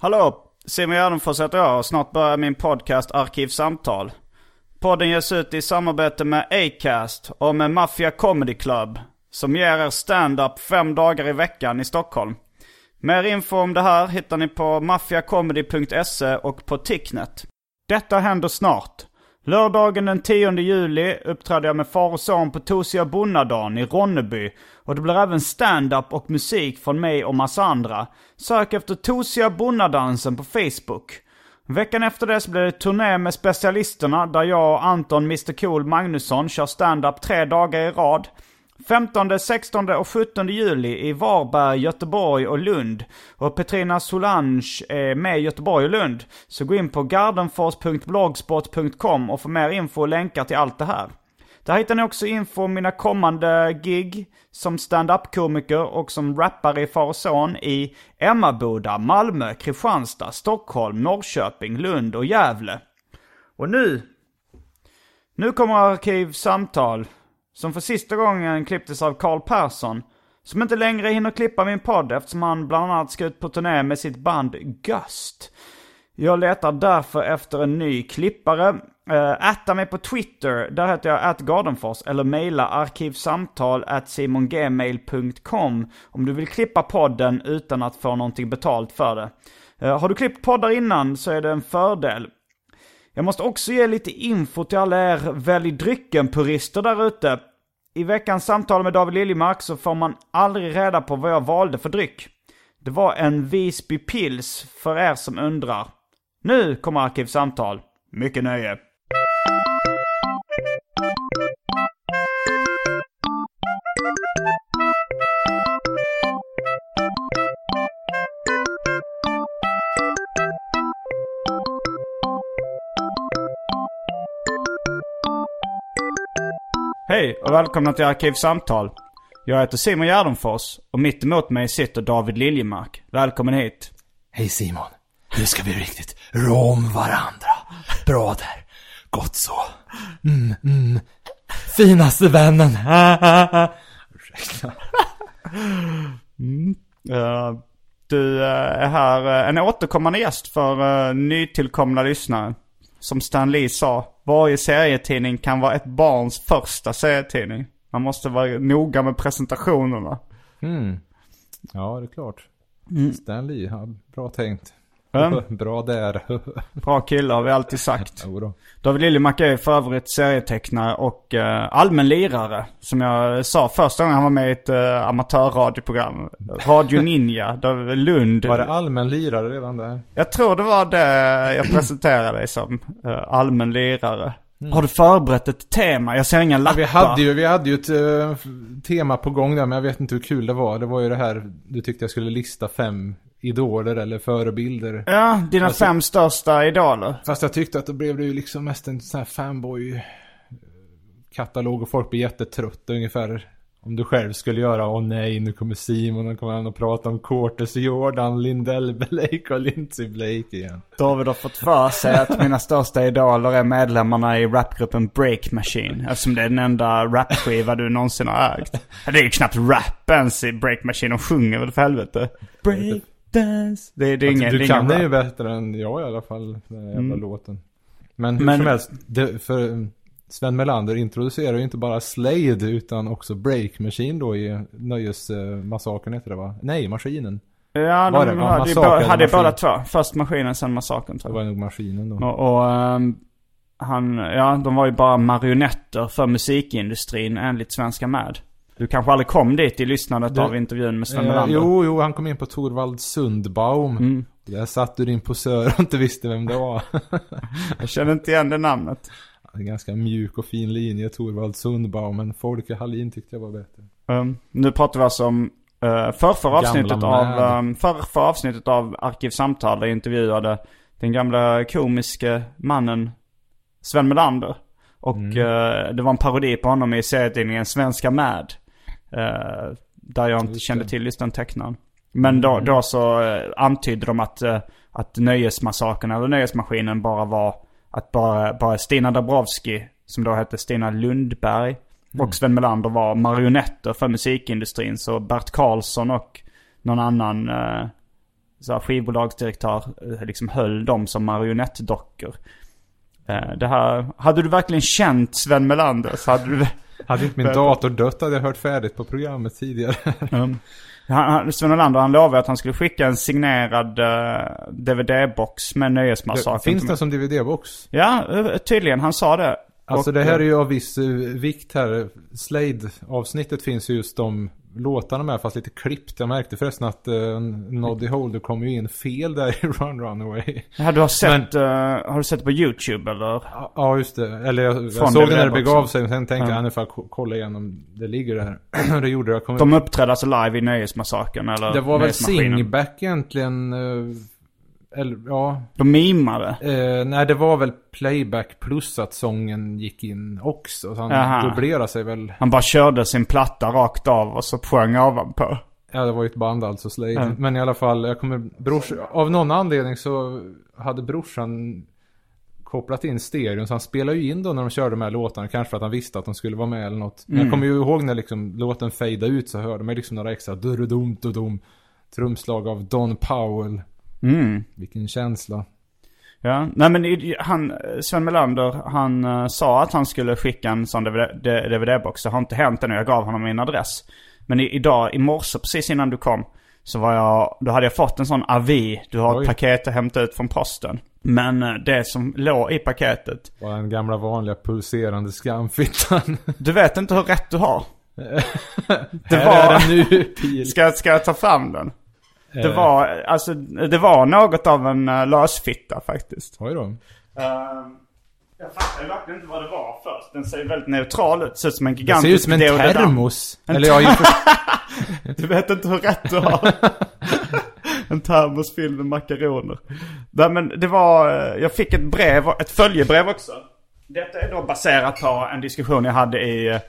Hallå! Simon Gärdenfors heter jag och snart börjar min podcast Arkivsamtal. Podden ges ut i samarbete med Acast och med Mafia Comedy Club som ger er stand-up fem dagar i veckan i Stockholm. Mer info om det här hittar ni på maffiacomedy.se och på Ticknet. Detta händer snart. Lördagen den 10 juli uppträdde jag med far och son på Tosia Bonnadagen i Ronneby. Och det blir även stand-up och musik från mig och massa andra. Sök efter Tosia Bonnadansen på Facebook. Veckan efter det så blir det turné med specialisterna där jag och Anton Mr Cool Magnusson kör stand-up tre dagar i rad. 15, 16 och 17 juli i Varberg, Göteborg och Lund. Och Petrina Solange är med i Göteborg och Lund. Så gå in på gardenfors.blogspot.com och få mer info och länkar till allt det här. Där hittar ni också info om mina kommande gig som stand-up-komiker och som rappare i Far och Son i Emmaboda, Malmö, Kristianstad, Stockholm, Norrköping, Lund och Gävle. Och nu, nu kommer Arkivsamtal som för sista gången klipptes av Carl Persson. Som inte längre hinner klippa min podd eftersom han bland annat ska ut på turné med sitt band Gust. Jag letar därför efter en ny klippare. Uh, äta mig på Twitter, där heter jag atgardenfors. Eller mejla arkivsamtal simongmail.com om du vill klippa podden utan att få någonting betalt för det. Uh, har du klippt poddar innan så är det en fördel. Jag måste också ge lite info till alla er Välj drycken-purister där ute. I veckans samtal med David Liljemark så får man aldrig reda på vad jag valde för dryck. Det var en Visby Pils för er som undrar. Nu kommer Arkivsamtal. Mycket nöje. Hej och välkomna till Arkivsamtal. Jag heter Simon Gärdenfors och mitt emot mig sitter David Liljemark. Välkommen hit. Hej Simon. Nu ska vi riktigt rå om varandra. Bra där. Gott så. Mm, mm. Finaste vännen. Ursäkta. Mm. Uh, du uh, är här, uh, en återkommande gäst för uh, nytillkomna lyssnare. Som Stan Lee sa, varje serietidning kan vara ett barns första serietidning. Man måste vara noga med presentationerna. Mm. Ja, det är klart. Mm. Stan Lee, ja, bra tänkt. Mm. Bra där. Bra kille har vi alltid sagt. David Liljemark är för övrigt serietecknare och uh, allmän lirare. Som jag sa första gången han var med i ett uh, amatörradioprogram. Radio Ninja, Lund. Var det allmän lirare redan där? Jag tror det var det jag presenterade dig som. Uh, allmän lirare. Har du förberett ett tema? Jag ser inga Ja, lappar. vi, hade ju, vi hade ju ett eh, tema på gång där, men jag vet inte hur kul det var. Det var ju det här, du tyckte jag skulle lista fem idoler eller förebilder. Ja, dina Alltså- fem största idoler. Fast jag tyckte att då blev det ju liksom mest en sån här fanboy-katalog och folk blir jättetrötta ungefär. Om du själv skulle göra, åh nej, nu kommer Simon, nu kommer han att prata om Cortes Jordan, Lindell Blake och Lindsey Blake igen. David har fått för sig att mina största idoler är medlemmarna i rapgruppen Break Machine. Eftersom det är den enda rapskiva du någonsin har ägt. Det är ju knappt rap ens i Break Machine. De sjunger väl för helvete. Break dance. Det, det är ingen, du det kan det ju bättre än jag i alla fall, den här jävla Mm. låten. Men hur Men- som helst, det, för Sven Melander introducerar ju inte bara Slade utan också Break Machine då i Nöjesmassakern heter det va? Nej, Maskinen. Ja, Var de det? Ja, hade, eller hade Maskin? båda två. Först maskinen, sen massakern Det tror jag. var nog Maskinen då. Och, och ehm, han, ja, de var ju bara marionetter för musikindustrin enligt Svenska Med. Du kanske aldrig kom dit i lyssnandet Det- av intervjun med Sven Eh, Melander? jo, jo, han kom in på Torvald Sundbaum. Mm. Där satt du din posör och inte visste vem det var. Jag känner inte igen det namnet. En ganska mjuk och fin linje, Torvald Sundbaum. Men Folke Hallin tyckte jag var bättre. Um, nu pratar vi alltså om uh, förrför Gamla avsnittet Mad. av, um, förrför avsnittet av Arkivsamtal där jag intervjuade den gamla komiske mannen Sven Melander. Och eh, det var en parodi på honom i serietidningen Svenska Med. Eh, där jag inte Just kände det. till just den tecknaren. Men då, då så uh, antydde de att, uh, att Nöjesmassakern eller Nöjesmaskinen bara var att bara, bara Stina Dabrowski, som då hette Stina Lundberg, och Sven Melander var marionetter för musikindustrin. Så Bert Karlsson och någon annan uh, så här skivbolagsdirektör eh, liksom höll dem som marionettdockor. Eh, Det här, hade du verkligen känt Sven Melander så hade du... Hade inte min dator dött hade jag hört färdigt på programmet tidigare. Um, han, Sven Melander han lovade att han skulle skicka en signerad eh, DVD-box med Nöjesmassakern. Finns mig. som DVD-box? Ja, eh, tydligen. Han sa det. Alltså Och, det här är ju av viss eh, vikt här. Slade-avsnittet finns ju just de låtarna med fast lite klippt. Jag märkte förresten att uh, Noddy Holder kom ju in fel där i Run Runaway. Ja, du har sett, eh, har du sett det på YouTube eller? Ja, just det. Eller jag, jag såg det när det begav sig. Men sen tänkte Ja. jag, nu får jag ko- kolla igenom. Det ligger där. det gjorde. Jag kom De uppträdde alltså live i Nöjesmassakern eller Det var väl singback egentligen. eh, eller ja. De mimade. Eh, nej, det var väl playback plus att sången gick in också. Så han Jaha. dubblerade sig väl. Han bara körde sin platta rakt av och så sjöng ovanpå. Ja, det var ju ett band alltså, Slade. Ja. Men i alla fall, jag kommer... Brors, av någon anledning så hade brorsan kopplat in stereon. Så han spelade ju in då när de körde de här låtarna. Kanske för att han visste att de skulle vara med eller något. Men Mm. jag kommer ju ihåg när liksom låten fejdade ut så hörde man liksom några extra durudum dum Trumslag av Don Powell. Mm. Vilken känsla. Ja, nej men han, Sven Melander, han eh, sa att han skulle skicka en sån DVD-box. Det har inte hänt ännu, jag gav honom min adress. Men i, idag, i morse precis innan du kom, så var jag, då hade jag fått en sån avi. Du har Oj. ett paket att hämta ut från posten. Men eh, det som låg i paketet, Var den gamla vanliga pulserande skamfittan. du vet inte hur rätt du har. det var- var... är den nu, pil. Ska, ska jag ta fram den? Det Eh, var, alltså, det var något av en uh, lösfitta faktiskt. Oj då. Ehm, jag fattar ju verkligen inte vad det var först. Den ser ju väldigt neutral ut. Ser ut som en Det gigantisk ser ut som en deodorant. termos. En Eller ja, inför... Du vet inte hur rätt du har. en termos fylld med makaroner. Nej men det var, eh, jag fick ett brev, ett följebrev också. Detta är då baserat på en diskussion jag hade i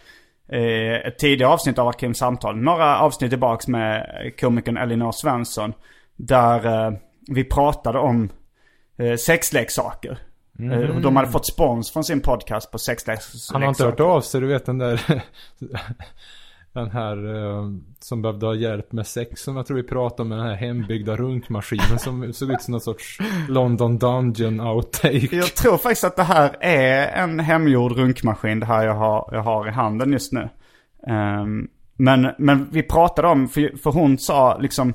ett tidigare avsnitt av Arkiv Samtal. Några avsnitt tillbaks med komikern Elinor Svensson. Där eh, vi pratade om eh, sexleksaker. Eh, De hade fått spons från sin podcast på sexleksaker. Han har inte hört av sig, du vet den där... den här eh, som behövde ha hjälp med sex som jag tror vi pratade om. Den här hembyggda runkmaskinen som såg ut som någon sorts London Dungeon outtake. Jag tror faktiskt att det här är en hemgjord runkmaskin, det här jag har, jag har i handen just nu. Um, men, men vi pratade om, för, för hon sa liksom,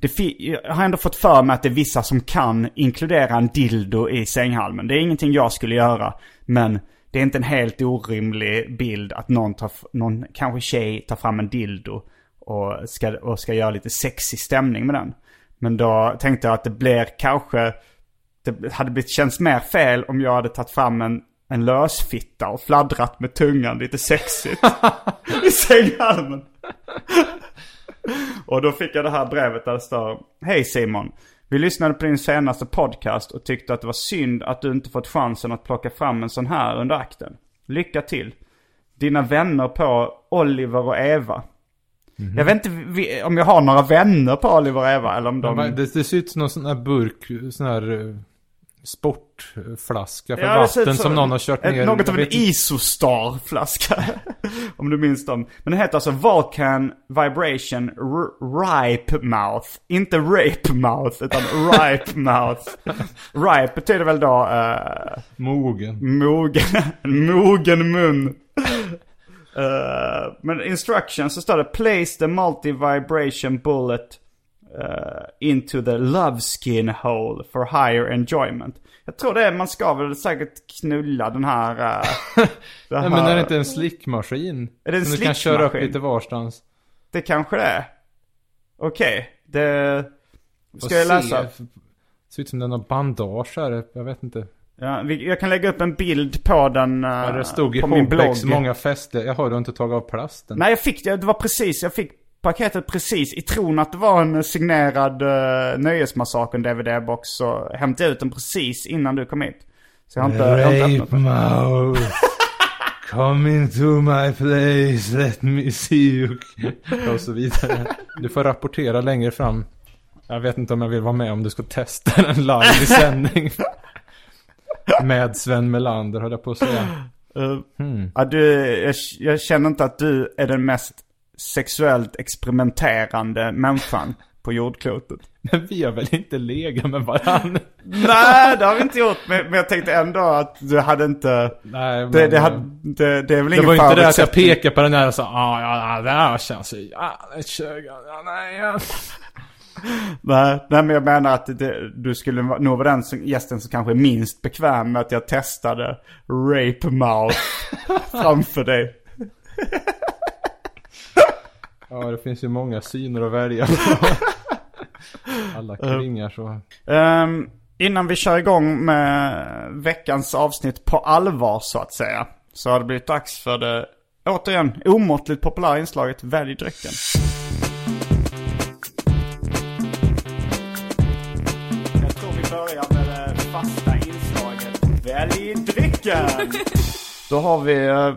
det jag har ändå fått för mig att det är vissa som kan inkludera en dildo i sänghalmen. Det är ingenting jag skulle göra, men det är inte en helt orimlig bild att någon, tar, någon kanske tjej tar fram en dildo och ska, och ska göra lite sexig stämning med den. Men då tänkte jag att det blir kanske det hade blivit känns mer fel om jag hade tagit fram en, en lösfitta och fladdrat med tungan lite sexigt i sänghalmen. och då fick jag det här brevet där det står Hej Simon. Vi lyssnade på din senaste podcast och tyckte att det var synd att du inte fått chansen att plocka fram en sån här under akten. Lycka till. Dina vänner på Oliver och Eva. Jag vet inte om jag har några vänner på Oliver och Eva eller om de... Det, det ser ut som någon sån här burk, sån här eh, sportflaska för Ja, vatten som någon har kört ner. Något av en. Isostar-flaska. Om du minns dem. Men den heter alltså Vulcan Vibration Ripe Mouth. Inte Rape Mouth, utan Ripe Mouth. Ripe betyder väl då uh, Mogen. mogen, en mogen mun. Eh, men instructions så står det Place the multi-vibration bullet eh, into the love skin hole for higher enjoyment. Jag tror det är, man ska väl säkert knulla den här... eh, det Nej men här- är det inte en slickmaskin? Är det en Som du kan köra upp slickmaskin? lite varstans. Det kanske det är. Okej, det... Ska Och jag se- läsa? Ser ut som den har bandage här, jag vet inte. Ja, jag kan lägga upp en bild på den eh, Ja, det stod i på min blogg. Många fester. Jaha, du har inte tagit av plasten? Nej, jag fick det. Det var precis. Jag fick paketet precis i tron att det var en signerad uh, Nöjesmassakern DVD-box. Så hämtade jag ut den precis innan du kom hit. Så jag har inte, jag har inte öppnat den. mouth. Come into my place, let me see you. Och så vidare. Du får rapportera längre fram. Jag vet inte om jag vill vara med om du ska testa den live i sändning. Med Sven Melander höll jag på att säga. Eh, Hmm. ja, du, jag, jag känner inte att du är den mest sexuellt experimenterande människan på jordklotet. Men vi har väl inte legat med varann? Nej, det har vi inte gjort. Men, men jag tänkte ändå att du hade inte... Nej, men... Det, det, hade, det, det är väl Det ingen var inte det att jag pekade på den där och sa ah, ja, ja, det här känns ju jävligt sugen. Ja, nej, ja. Nej, nej, men jag menar att det, du skulle nog vara den som, gästen som kanske är minst bekväm med att jag testade Rape Mouth framför dig. Ja, det finns ju många syner att välja på. Alla klingar så. Ehm, innan vi kör igång med veckans avsnitt på allvar så att säga. Så har det blivit dags för det, återigen, omåttligt populära inslaget Välj drycken. Jag tror vi börjar med det fasta inslaget Välj drycken! Då har vi eh,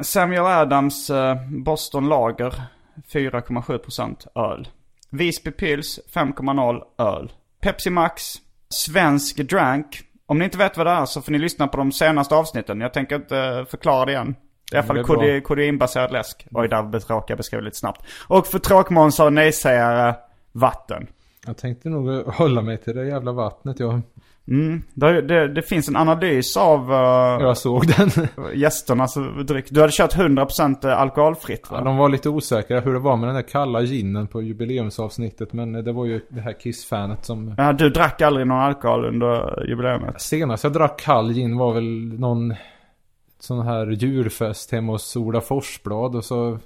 Samuel Adams eh, Boston Lager 4,7% öl. Visby Pils 5,0 öl. Pepsi Max, Svensk Drank. Om ni inte vet vad det är så får ni lyssna på de senaste avsnitten. Jag tänker inte eh, förklara det igen. I alla fall kodeinbaserad läsk. Oj, där råkade jag beskriva lite snabbt. Och för tråkmånsar och nejsägare, vatten. Jag tänkte nog hålla mig till det jävla vattnet. Jag, Mm. Det, det, det finns en analys av uh, jag såg den. gästernas dryck. Du hade kört 100% alkoholfritt va? Ja, de var lite osäkra hur det var med den där kalla ginen på jubileumsavsnittet. Men det var ju det här Kiss-fanet som... Ja, du drack aldrig någon alkohol under jubileumet? Senast jag drack kall gin var väl någon sån här djurfest hemma hos Ola Forsblad och så...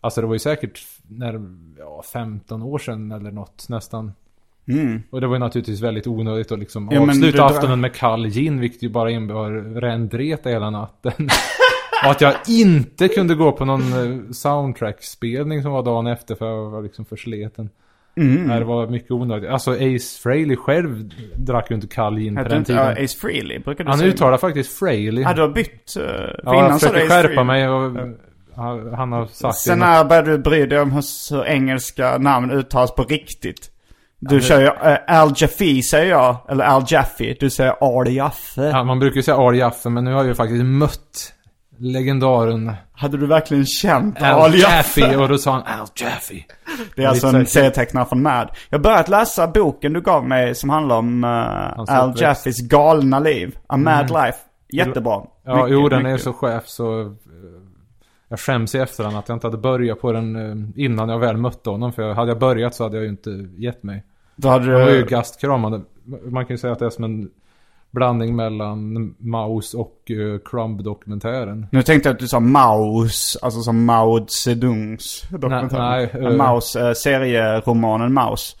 Alltså det var ju säkert när, ja, 15 år sedan eller något nästan. Mm. Och det var ju naturligtvis väldigt onödigt att liksom Ja, avsluta aftonen med kall gin, vilket ju bara innebar rändreta hela natten. och att jag inte kunde gå på någon eh, soundtrack-spelning som var dagen efter för jag var liksom för sleten. Mm. Nej, det var mycket onödigt. Alltså Ace Frehley själv drack ju inte kall gin på den tiden. ja, Ace Frehley? Brukar du Han säga? uttalar faktiskt Frehley. Ja, du har bytt. Uh, för ja, jag innan försöker skärpa mig och han, har sagt Sen när började du bry dig om hur engelska namn uttalas på riktigt? Du kör ju uh, Al Jaffe säger jag, eller Al Jaffe. Du säger Al Jaffe. Ja, man brukar ju säga Al Jaffe, men nu har jag ju faktiskt mött legendaren Hade du verkligen känt Al, Al Jaffe. Jaffe? Och då sa han Al Jaffe. Det är alltså en serietecknare från Mad. Jag har börjat läsa boken du gav mig som handlar om uh, Al. Jaffes galna liv. A Mad Life. Jättebra. Mm. Ja, Mycket, jo den är mycket. så chef så... eh, Jag skäms i efterhand att jag inte hade börjat på den innan jag väl mötte honom. För hade jag börjat så hade jag ju inte gett mig. Då hade Han var ju gastkramande. Man kan ju säga att det är som en blandning mellan Maus och uh, Crumb-dokumentären. Nu tänkte jag att du sa Maus, alltså som Mao Zedongs dokumentär. Nej, nej, eh. Maus, eh, serieromanen Maus.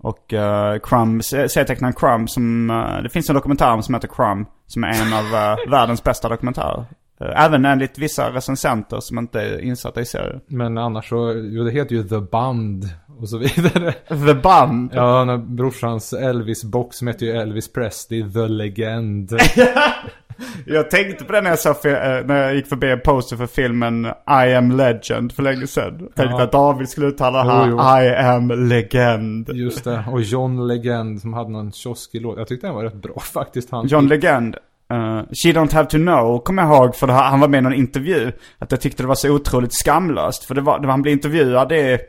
Och uh, Crumb, se- serietecknaren Crumb som, eh, det finns en dokumentär som heter Crumb. Som är en av eh, världens bästa dokumentärer. Eh, även enligt vissa recensenter som inte är insatta i serien. Men annars så, jo det heter ju The Band och så vidare. The Band. Ja, när brorsans Elvis-box som heter ju Elvis Presley, The Legend. Jag tänkte på det när jag, såg, eh, när jag gick förbi en poster för filmen I am legend för länge sedan. Tänkte Ja. att David skulle uttala här jo. I am legend. Just det. Och John Legend som hade någon kioskig låt. Jag tyckte den var rätt bra faktiskt. Han John Legend. Eh, She Don't Have To Know kommer jag ihåg för det, han var med i någon intervju. Att jag tyckte det var så otroligt skamlöst. För det var, det var han blev intervjuad det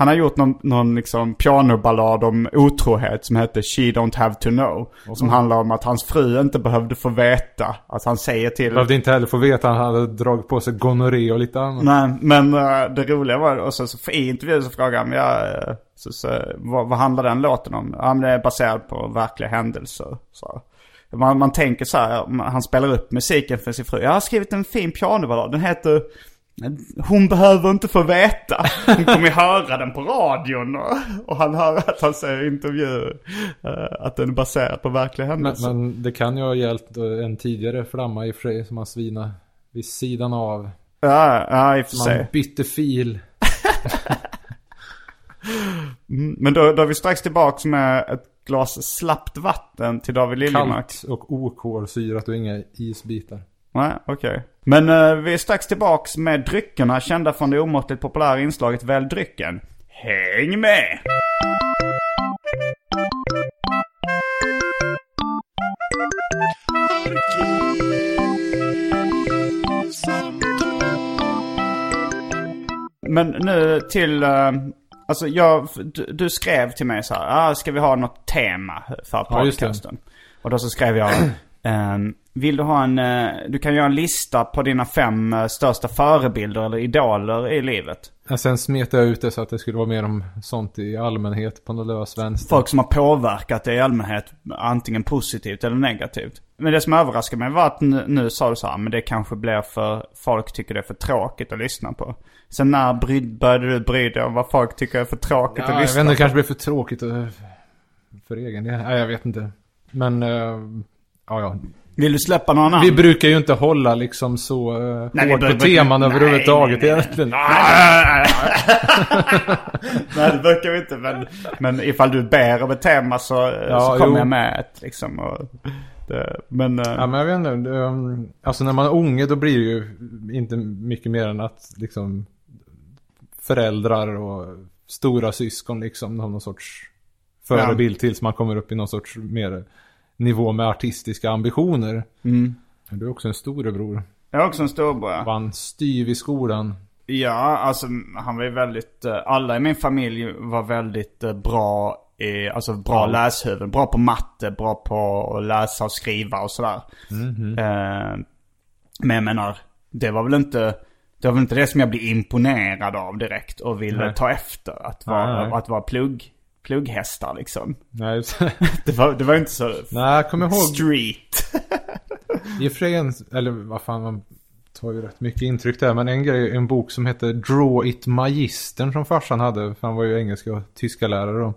han har gjort någon, någon liksom pianoballad om otrohet som heter She Don't Have To Know. Som handlar om att hans fru inte behövde få veta. Att han säger till... behövde inte heller få veta att han hade dragit på sig gonorré och lite annat. Nej, men eh, det roliga var, och så, så i intervjun så frågade han, ja, eh, så, så, vad, vad handlar den låten om? Ja, men det är baserat på verkliga händelser. Så. Man, man tänker så här, man- han spelar upp musiken för sin fru. Jag har skrivit en fin pianoballad, den heter hon behöver inte få veta. Hon kommer höra den på radion och, han hör att han säger i intervjuer eh, att den är baserad på verkliga Men, händelser. men det kan ju ha gällt eh, en tidigare flamma i sig som han svina vid sidan av. Ja, ja, i och för Man sig. bytte fil. Mm, Men då, då är vi strax tillbaks med ett glas slappt vatten till David Liljemark. Kallt och okolsyrat och inga isbitar. Nej, okej. Men eh, vi är strax tillbaks med dryckerna kända från det omåttligt populära inslaget Välj drycken. Häng med! Men nu till, eh, alltså jag, du, du skrev till mig så här, ah, ska vi ha något tema för Ja, podcasten? Och då så skrev jag, ehm, vill du ha en, eh, du kan göra en lista på dina fem eh, största förebilder eller idoler i livet. Ja, sen smet jag ut det så att det skulle vara mer om sånt i allmänhet på något lös vänster. Folk som har påverkat dig i allmänhet, antingen positivt eller negativt. Men det som överraskade mig var att nu, nu sa du så här, men det kanske blir för, folk tycker det är för tråkigt att lyssna på. Sen när bry, började du bry dig om vad folk tycker är för tråkigt Ja, att jag vet lyssna inte, det på? kanske blir för tråkigt och, för egen del. Nej, jag vet inte. Men, eh, ja, ja. Vill du släppa någon annan? Vi brukar ju inte hålla liksom så uh, Nej, hårt på teman nej, överhuvudtaget nej, nej. egentligen. Nej det brukar vi inte men, men ifall du ber om ett tema så, Ja, så kommer jo. jag med ett liksom. Och det, men eh, Ja, men jag vet inte. um, Alltså när man är unge då blir det ju inte mycket mer än att liksom föräldrar och stora syskon liksom har någon sorts förebild tills man kommer upp i någon sorts mer nivå med artistiska ambitioner. mm. Du är också en storebror. jag har också en storbror. ja. Vann styv i skolan. Ja, alltså han var ju väldigt, eh, alla i min familj var väldigt eh, bra i, alltså bra Ja. läshuvuden. Bra på matte, bra på att läsa och skriva och sådär. Eh, men jag menar, det var väl inte, det var väl inte det som jag blev imponerad av direkt och ville Nej. ta efter. Att vara, Nej, nej. Att vara plugg, plugghästar liksom. Nej, Det var, det var inte så Nej kommer ihåg. street. I och för sig en, eller vad fan man tar ju rätt mycket intryck där. Men en grej, en bok som heter Draw It Magistern som farsan hade. För han var ju engelska och tyska lärare då.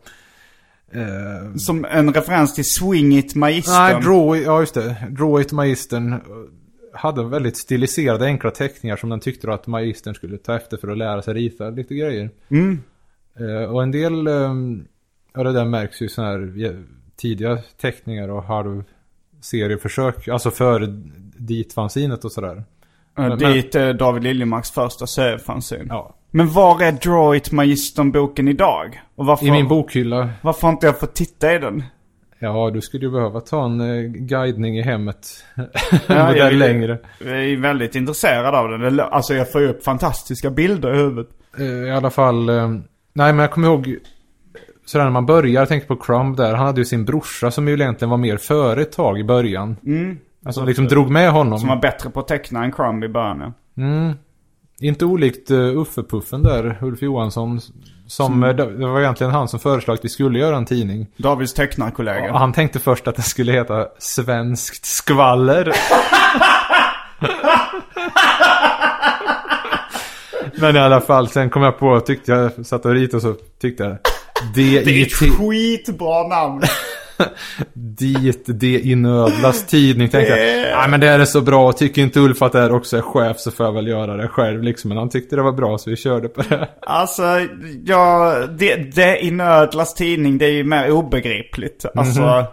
Eh, Som en referens till Swing It Magistern. nej, Draw ja just det. Draw It Magistern eh, hade väldigt stiliserade enkla teckningar som den tyckte att magistern skulle ta efter för att lära sig rita lite grejer. Mm. Eh, och en del um, av det där märks ju sådana här tidiga teckningar och halv serieförsök. Alltså före dit-fanzinet och sådär. Uh, dit är David Liljemarks första seriefanzine. Ja. Men var är Draw It Magistern-boken idag? Och varför, I min bokhylla. varför har inte jag fått titta i den? Ja, du skulle ju behöva ta en eh, guidning i hemmet. Ja, jag längre. Jag är väldigt intresserad av den. Alltså jag får ju upp fantastiska bilder i huvudet. Eh, I alla fall. Eh, nej, men jag kommer ihåg. Sådär när man börjar, tänker på Crumb där. Han hade ju sin brorsa som ju egentligen var mer före ett tag i början. Mm. Alltså liksom drog med honom. Som var bättre på att teckna än Crumb i början. ja. Mm. Inte olikt uh, Uffe-puffen där, Ulf Johansson. Som, eh, det var egentligen han som föreslog att vi skulle göra en tidning. Davids tecknarkollega. Och han tänkte först att det skulle heta Svenskt skvaller. Men i alla fall, sen kom jag på, tyckte jag, satt och ritade och så tyckte jag Det är D.I. ett skitbra namn. Dit, det inödlas tidning. Tänkte jag, nej men det är så bra. Tycker inte Ulf att det här också är chef så får jag väl göra det själv liksom. Men han tyckte det var bra så vi körde på det. Alltså, ja, det, det i Nödlas tidning, det är ju mer obegripligt. Alltså,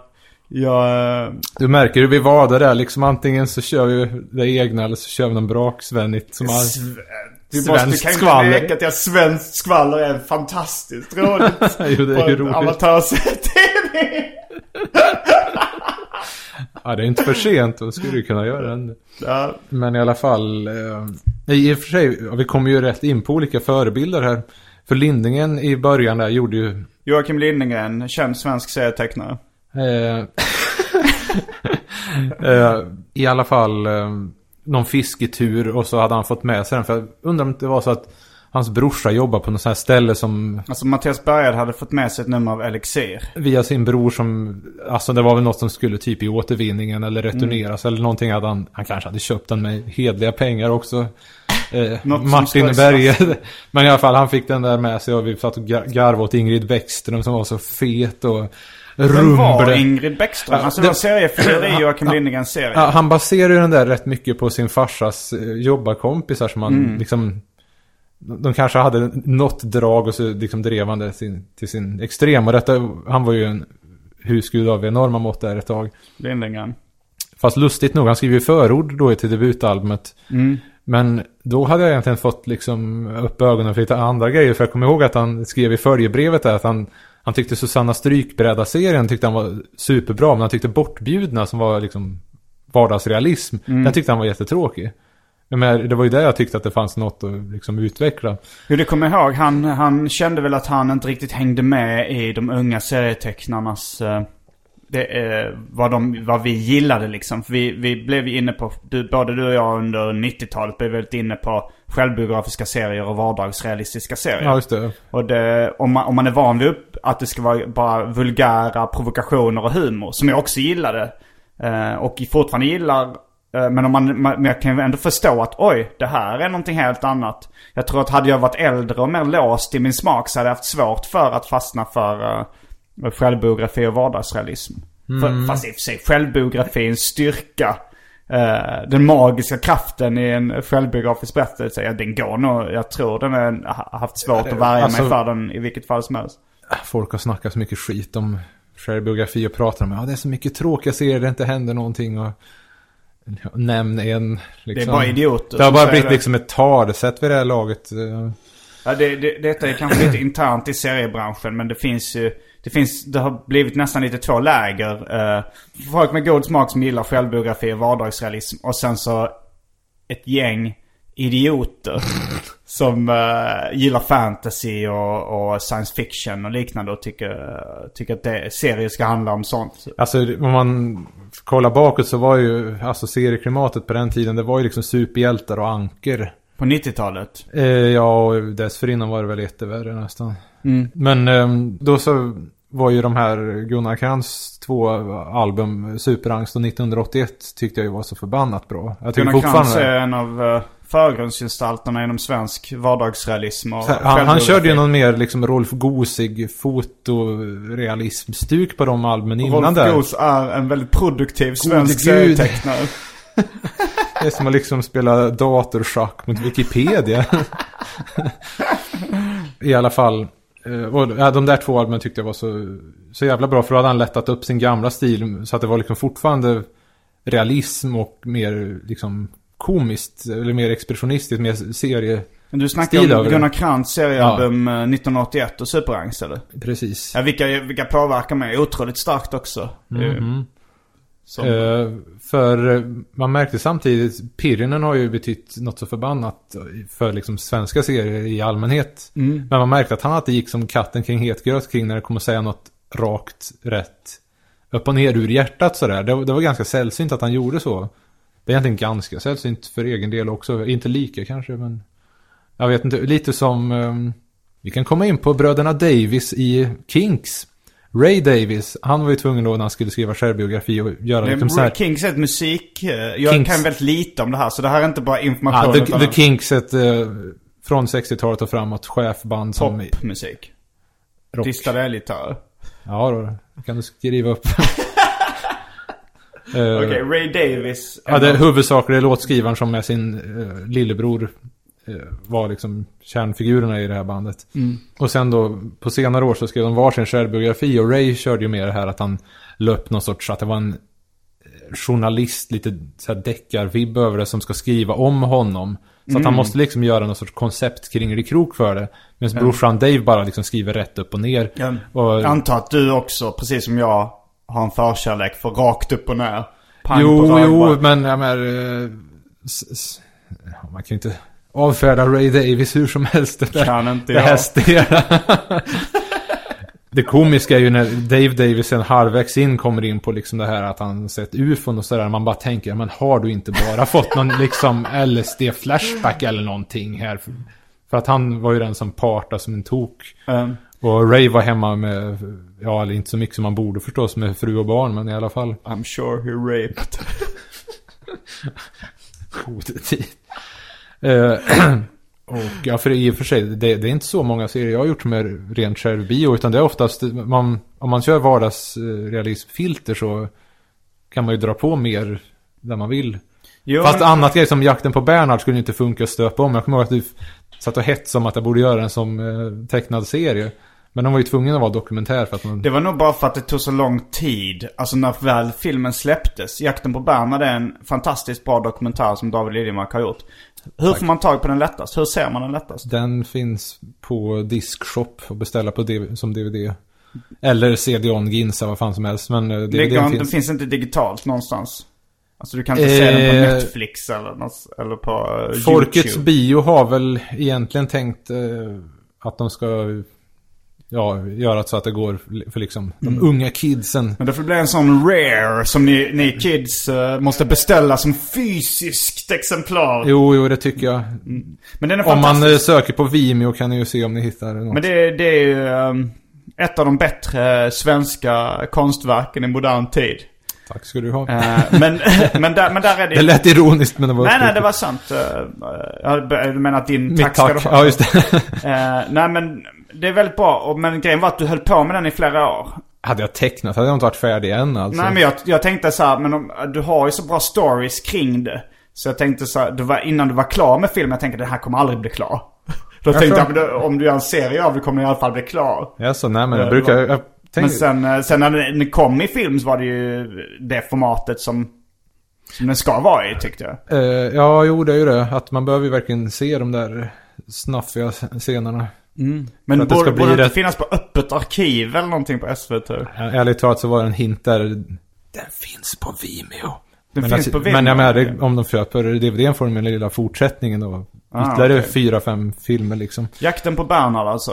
Jag... eh, Du märker hur vi var där liksom. Antingen så kör vi det egna eller så kör vi någon braksvennigt som har... Du måste, kan inte skvaller. neka till att svenskt skvaller är fantastiskt roligt. Jo, det är ju roligt. Amatörtidning. Ja, det är inte för sent. Då skulle du kunna göra det. Ja, Men i alla fall. Eh, I och för sig, vi kommer ju rätt in på olika förebilder här. För Lindingen i början där gjorde ju... Joakim Lindgren, känd svensk serietecknare. Eh, eh, I alla fall någon fisketur och så hade han fått med sig den. För jag undrar om det var så att hans brorsa jobbar på något sånt här ställe som Alltså Mattias Bergad hade fått med sig ett nummer av Elixir. via sin bror som, alltså det var väl något som skulle typ i återvinningen eller returneras eller någonting hade han, han kanske hade köpt den med hedliga pengar också. Eh, Martin. Berge. Men i alla fall han fick den där med sig och vi satt och gar- garvade åt Ingrid Bäckström som var så fet och Vem var rumble. Ingrid Bäckström? Ja, alltså det- var seriefigur i Joakim Lindgrens serie. Ja, han baserar ju den där rätt mycket på sin farsas eh, jobbarkompisar som han Mm. liksom... De kanske hade något drag och så liksom drev han det sin, till sin extrem. Och detta, han var ju en husgud av enorma mått där ett tag. Lindgren. Fast lustigt nog, han skriver ju förord då till debutalbumet. Mm. Men då hade jag egentligen fått liksom upp ögonen för lite andra grejer. För jag kommer ihåg att han skrev i följebrevet där att han, han tyckte Susanna Strykbräda-serien tyckte han var superbra. Men han tyckte Bortbjudna som var liksom vardagsrealism. Den tyckte han var jättetråkig. Men det var ju där jag tyckte att det fanns något att liksom utveckla. Jo, det kommer jag ihåg. Han, han kände väl att han inte riktigt hängde med i de unga serietecknarnas... eh, Det, eh, vad, de, vad vi gillade liksom. För vi, vi blev inne på, du, både du och jag under 90-talet blev väldigt inne på självbiografiska serier och vardagsrealistiska serier. Ja, just det. Och det, om, man, om man är van vid upp, att det ska vara bara vulgära provokationer och humor, som jag också gillade. Eh, och fortfarande gillar. Eh, men, om man, men jag kan ju ändå förstå att oj, det här är någonting helt annat. Jag tror att hade jag varit äldre och mer låst i min smak så hade jag haft svårt för att fastna för uh, självbiografi och vardagsrealism. För, fast i och för sig, självbiografi är en styrka. Eh, den magiska kraften i en självbiografisk berättelse, ja, den går nog, jag tror den har haft svårt att värja Alltså- mig för den i vilket fall som helst. Folk har snackat så mycket skit om självbiografi och pratar om att ja, det är så mycket tråkiga serier, det inte händer någonting. Och, nämn en. Det är Liksom. bara idioter Det har bara blivit det. liksom ett talesätt vid det här laget. Eh, Ja, det, det, detta är kanske lite internt i seriebranschen men det finns ju det, finns, det har blivit nästan lite två läger. Eh, folk med god smak som gillar självbiografi och vardagsrealism. Och sen så ett gäng idioter som eh, gillar fantasy och, och science fiction och liknande och tycker, tycker att det, serier ska handla om sånt. Alltså om man kollar bakåt så var ju alltså serieklimatet på den tiden det var ju liksom superhjältar och anker. På 90-talet. Eh, ja, och dessförinnan var det väl lite värre nästan. Mm. Men ehm, då så var ju de här Gunnar Krantz två album, Superangst och 1981, tyckte jag ju var så förbannat bra. Jag Gunnar Krantz är en av uh, förgrundsgestalterna inom svensk vardagsrealism och här, Han, han körde ju någon mer liksom Rolf Gosig fotorealism-stuk på de albumen innan Rolf där. Goos är en väldigt produktiv svensk serietecknare. Det är som att liksom spela datorschack mot Wikipedia. I alla fall. eh, Och de där två albumen tyckte jag var så, så jävla bra. För då hade han lättat upp sin gamla stil. Så att det var liksom fortfarande realism och mer liksom komiskt. Eller mer expressionistiskt. Mer serie. Men du snackar om det. Gunnar Krantz seriealbum eh, 1981 och Superangst eller? Precis. Ja, vilka, vilka påverkar mig otroligt starkt också. Mhm. Som, Eh, för eh, man märkte samtidigt, Pirinen har ju betytt något så förbannat för liksom svenska serier i allmänhet. Mm. Men man märkte att han alltid gick som katten kring het gröt kring när det kom att säga något rakt, rätt, upp och ner ur hjärtat sådär. Det, det var ganska sällsynt att han gjorde så. Det är egentligen ganska sällsynt för egen del också. Inte lika kanske, men jag vet inte. Lite som, ehm, vi kan komma in på bröderna Davis i Kinks. Ray Davis, han var ju tvungen då när han skulle skriva självbiografi och göra det liksom så är, här... Kings är ett musik... eh, Jag Kings. kan väldigt lite om det här så det här är inte bara information Ja, the, utan the Kinks, ett eh, från 60-talet och framåt chefband som... popmusik. Distade elgitarrer. Ja, då kan du skriva upp. Eh, Okej, Ray Davis. Ja, det är huvudsakligen låtskrivaren som med sin uh, lillebror eh, var liksom kärnfigurerna i det här bandet. Mm. Och sen då på senare år så skrev de varsin självbiografi och Ray körde ju med det här att han löp någon sorts, att det var en journalist, lite så här deckarvibb över det som ska skriva om honom. Så att han måste liksom göra någon sorts koncept kring det krok för det. Medan brorsan Dave bara liksom skriver rätt upp och ner. Jag Och, antar att du också, precis som jag, har en förkärlek för rakt upp och ner. Pang jo, jo, men jag menar... eh, Man kan ju inte avfärda Ray Davis hur som helst. Det, där, Kan inte det här jag. stela. Det komiska är ju när Dave Davis sen halvvägs in kommer in på liksom det här att han sett ufon och sådär. Man bara tänker, men har du inte bara fått någon liksom LSD-flashback eller någonting här? För, för att han var ju den som partade som en tok. Um, Och Ray var hemma med, ja eller inte så mycket som man borde förstås med fru och barn, men i alla fall. I'm sure he raped. god tid. Eh, och ja, för i och för sig, det, det är inte så många serier jag har gjort med rent självbio, utan det är oftast, man, om man kör vardagsrealismfilter så kan man ju dra på mer där man vill. Jo, Fast men- annat grej som jakten på Bernhard skulle inte funka att stöpa om. Jag kommer ihåg att du satt och hets om att jag borde göra den som eh, tecknad serie. Men de var ju tvungna att vara dokumentär för att man... Det var nog bara för att det tog så lång tid. Alltså när väl filmen släpptes. Jakten på Bernhard är en fantastiskt bra dokumentär som David Liljemark har gjort. Hur får man tag på den lättast? Hur ser man den lättast? Den finns på Diskshop och beställa på DV som DVD. Eller CD-ON, Ginsa, vad fan som helst. Men eh, Det DVDn går, den finns. finns inte digitalt någonstans. Alltså du kan inte se den på Eh, Netflix eller, något, eller på uh, Folkets YouTube. Bio har väl egentligen tänkt eh, att de ska ja, göra så att det går för liksom de Mm. unga kidsen. Men det får bli en sån rare som ni, ni kids eh, måste beställa som fysiskt exemplar. Jo, jo, det tycker jag. Men den är Om man eh, söker på Vimeo kan ni ju se om ni hittar något. Men det, det är ju ehm, ett av de bättre svenska konstverken i modern tid. Tack ska du ha. Eh, men, men, där, men där är det... det lät ironiskt men det var nej, nej, det var sant. Uh, du menar att din Mitt tack ska tack. du ha? Ja, just det. Eh, nej, men det är väldigt bra. Men grejen var att du höll på med den i flera år. hade jag tecknat hade jag inte varit färdig än alltså. Nej, men jag, jag tänkte så här, men om, du har ju så bra stories kring det. Så jag tänkte så här, du var, innan du var klar med filmen, jag tänkte det här kommer aldrig bli klar. Då tänkte jag, men då, om du gör en serie av det kommer det i alla fall bli klar. Ja, så nej men Ja, jag det brukar... Jag Men tänkte, sen, eh, sen när den kom i film så var det ju det formatet som, som den ska vara i tyckte jag. Eh, ja, jo det är ju det. Att man behöver ju verkligen se de där snaffiga scenerna. Men För att det borde, ska bli borde det inte rätt- finnas på öppet arkiv eller någonting på SVT? Ärligt talat så var det en hint där. Den finns på Vimeo. Den men, finns att- på Vimeo? men jag menar, om de köper DVDn får de den lilla fortsättningen då. Ah, Ytterligare fyra, fem filmer liksom. Jakten på Bernhard alltså.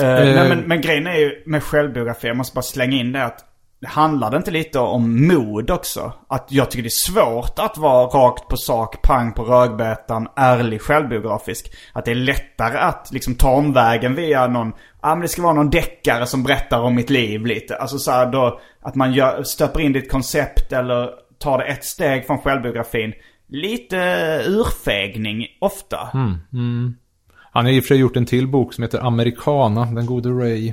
Eh, nej, men, men grejen är ju med självbiografi, jag måste bara slänga in det att Handlar det inte lite om mod också? Att jag tycker det är svårt att vara rakt på sak, pang på rödbetan, ärlig självbiografisk. Att det är lättare att liksom ta omvägen via någon, ja men det ska vara någon deckare som berättar om mitt liv lite. Alltså så här då, att man gör, stöper in ditt koncept eller tar det ett steg från självbiografin. Lite urfägning ofta. Mm, mm. Han har i och för sig gjort en till bok som heter Americana, den gode Ray.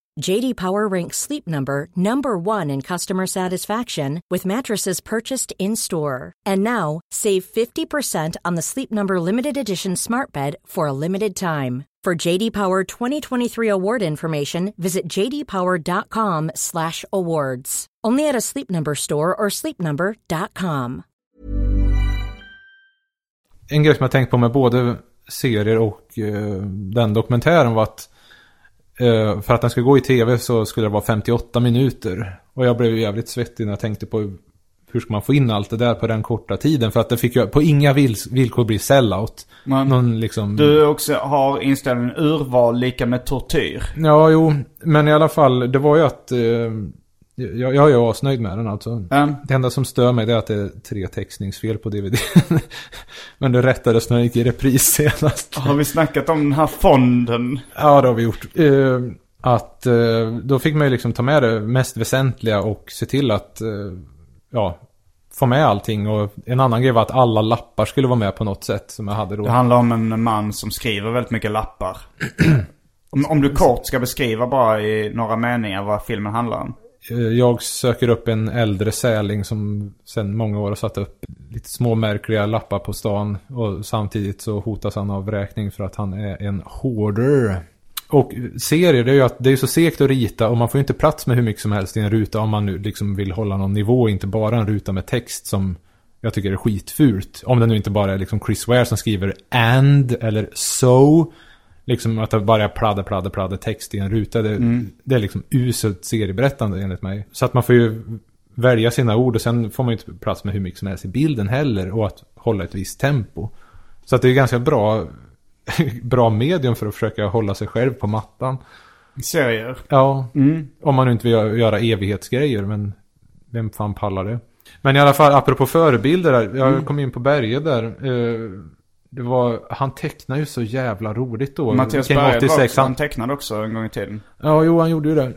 JD Power ranks Sleep Number number 1 in customer satisfaction with mattresses purchased in-store. And now, save 50% on the Sleep Number limited edition Smart Bed for a limited time. For JD Power 2023 award information, visit jdpower.com/awards. Only at a Sleep Number store or sleepnumber.com. En grej som jag tänkt på med både serier och eh, den dokumentären var att eh, för att den ska gå i tv så skulle det vara 58 minuter. Och jag blev jävligt svettig när jag tänkte på hur ska man få in allt det där på den korta tiden. För att det fick ju på inga vil- villkor bli sellout. Men Någon liksom... Du också har inställningen urval lika med tortyr. Ja, jo. Men i alla fall, det var ju att... Eh, jag, jag är asnöjd med den alltså. Mm. Det enda som stör mig är att det är tre textningsfel på DVD. Men det rättades när jag gick i repris senast. Har vi snackat om den här fonden? Ja, det har vi gjort. Eh, att eh, då fick man ju liksom ta med det mest väsentliga och se till att, eh, ja, få med allting. Och en annan grej var att alla lappar skulle vara med på något sätt som jag hade då. Det handlar om en man som skriver väldigt mycket lappar. om, om du kort ska beskriva bara i några meningar vad filmen handlar om. Eh, jag söker upp en äldre säling som sedan många år har satt upp lite små märkliga lappar på stan. Och samtidigt så hotas han av vräkning för att han är en hoarder. Och serier, det är ju att det är så segt att rita och man får ju inte plats med hur mycket som helst i en ruta om man nu liksom vill hålla någon nivå. Inte bara en ruta med text som jag tycker är skitfult. Om det nu inte bara är liksom Chris Ware som skriver and eller so. Liksom att det bara är pladder, pladder, pladder text i en ruta. Det, det är liksom uselt serieberättande enligt mig. Så att man får ju välja sina ord och sen får man ju inte plats med hur mycket som helst i bilden heller. Och att hålla ett visst tempo. Så att det är ganska bra, bra medium för att försöka hålla sig själv på mattan. Serier. Ja, Mm. om man nu inte vill gö- göra evighetsgrejer, men vem fan pallar det? Men i alla fall, apropå förebilder där, jag Mm. kom in på Berge där. Eh, det var, han tecknar ju så jävla roligt då. Mattias Berg var 86, också, han tecknade också en gång i tiden. Ja, jo, han gjorde ju det.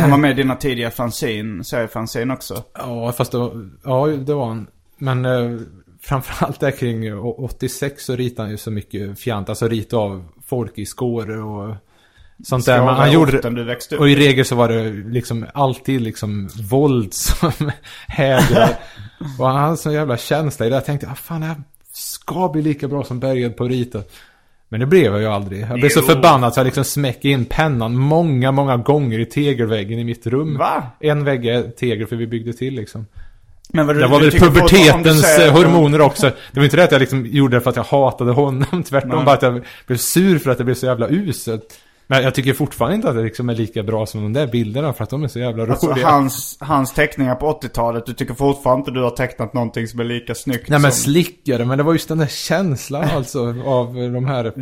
Han var med i dina tidiga fanzine, seriefanzine också. Ja, fast det var, ja, det var han. Men eh, framförallt där kring 86 så ritade han ju så mycket fjant. Alltså ritade av folk i Skåre och sånt där. Men han gjorde Och i regel så var det liksom alltid liksom våld som hägrar. och han hade sån jävla känsla i det. Jag tänkte, ah, fan jag ska bli lika bra som Berghed på rita. Men det blev jag ju aldrig. Jag blev så Jo. förbannad så jag liksom smäckade in pennan många, många gånger i tegelväggen i mitt rum. Va? En vägg är tegel för vi byggde till liksom. Men vad du, Det var du väl om du pubertetens eh, hormoner också. Det var inte det att jag liksom gjorde det för att jag hatade honom. Tvärtom Nej. bara att jag blev sur för att det blev så jävla uselt. Men jag tycker fortfarande inte att det liksom är lika bra som de där bilderna för att de är så jävla Alltså roliga. hans, hans teckningar på 80-talet, du tycker fortfarande inte du har tecknat någonting som är lika snyggt Nej men som... slickare, men det var just den där känslan alltså av de här... Eh,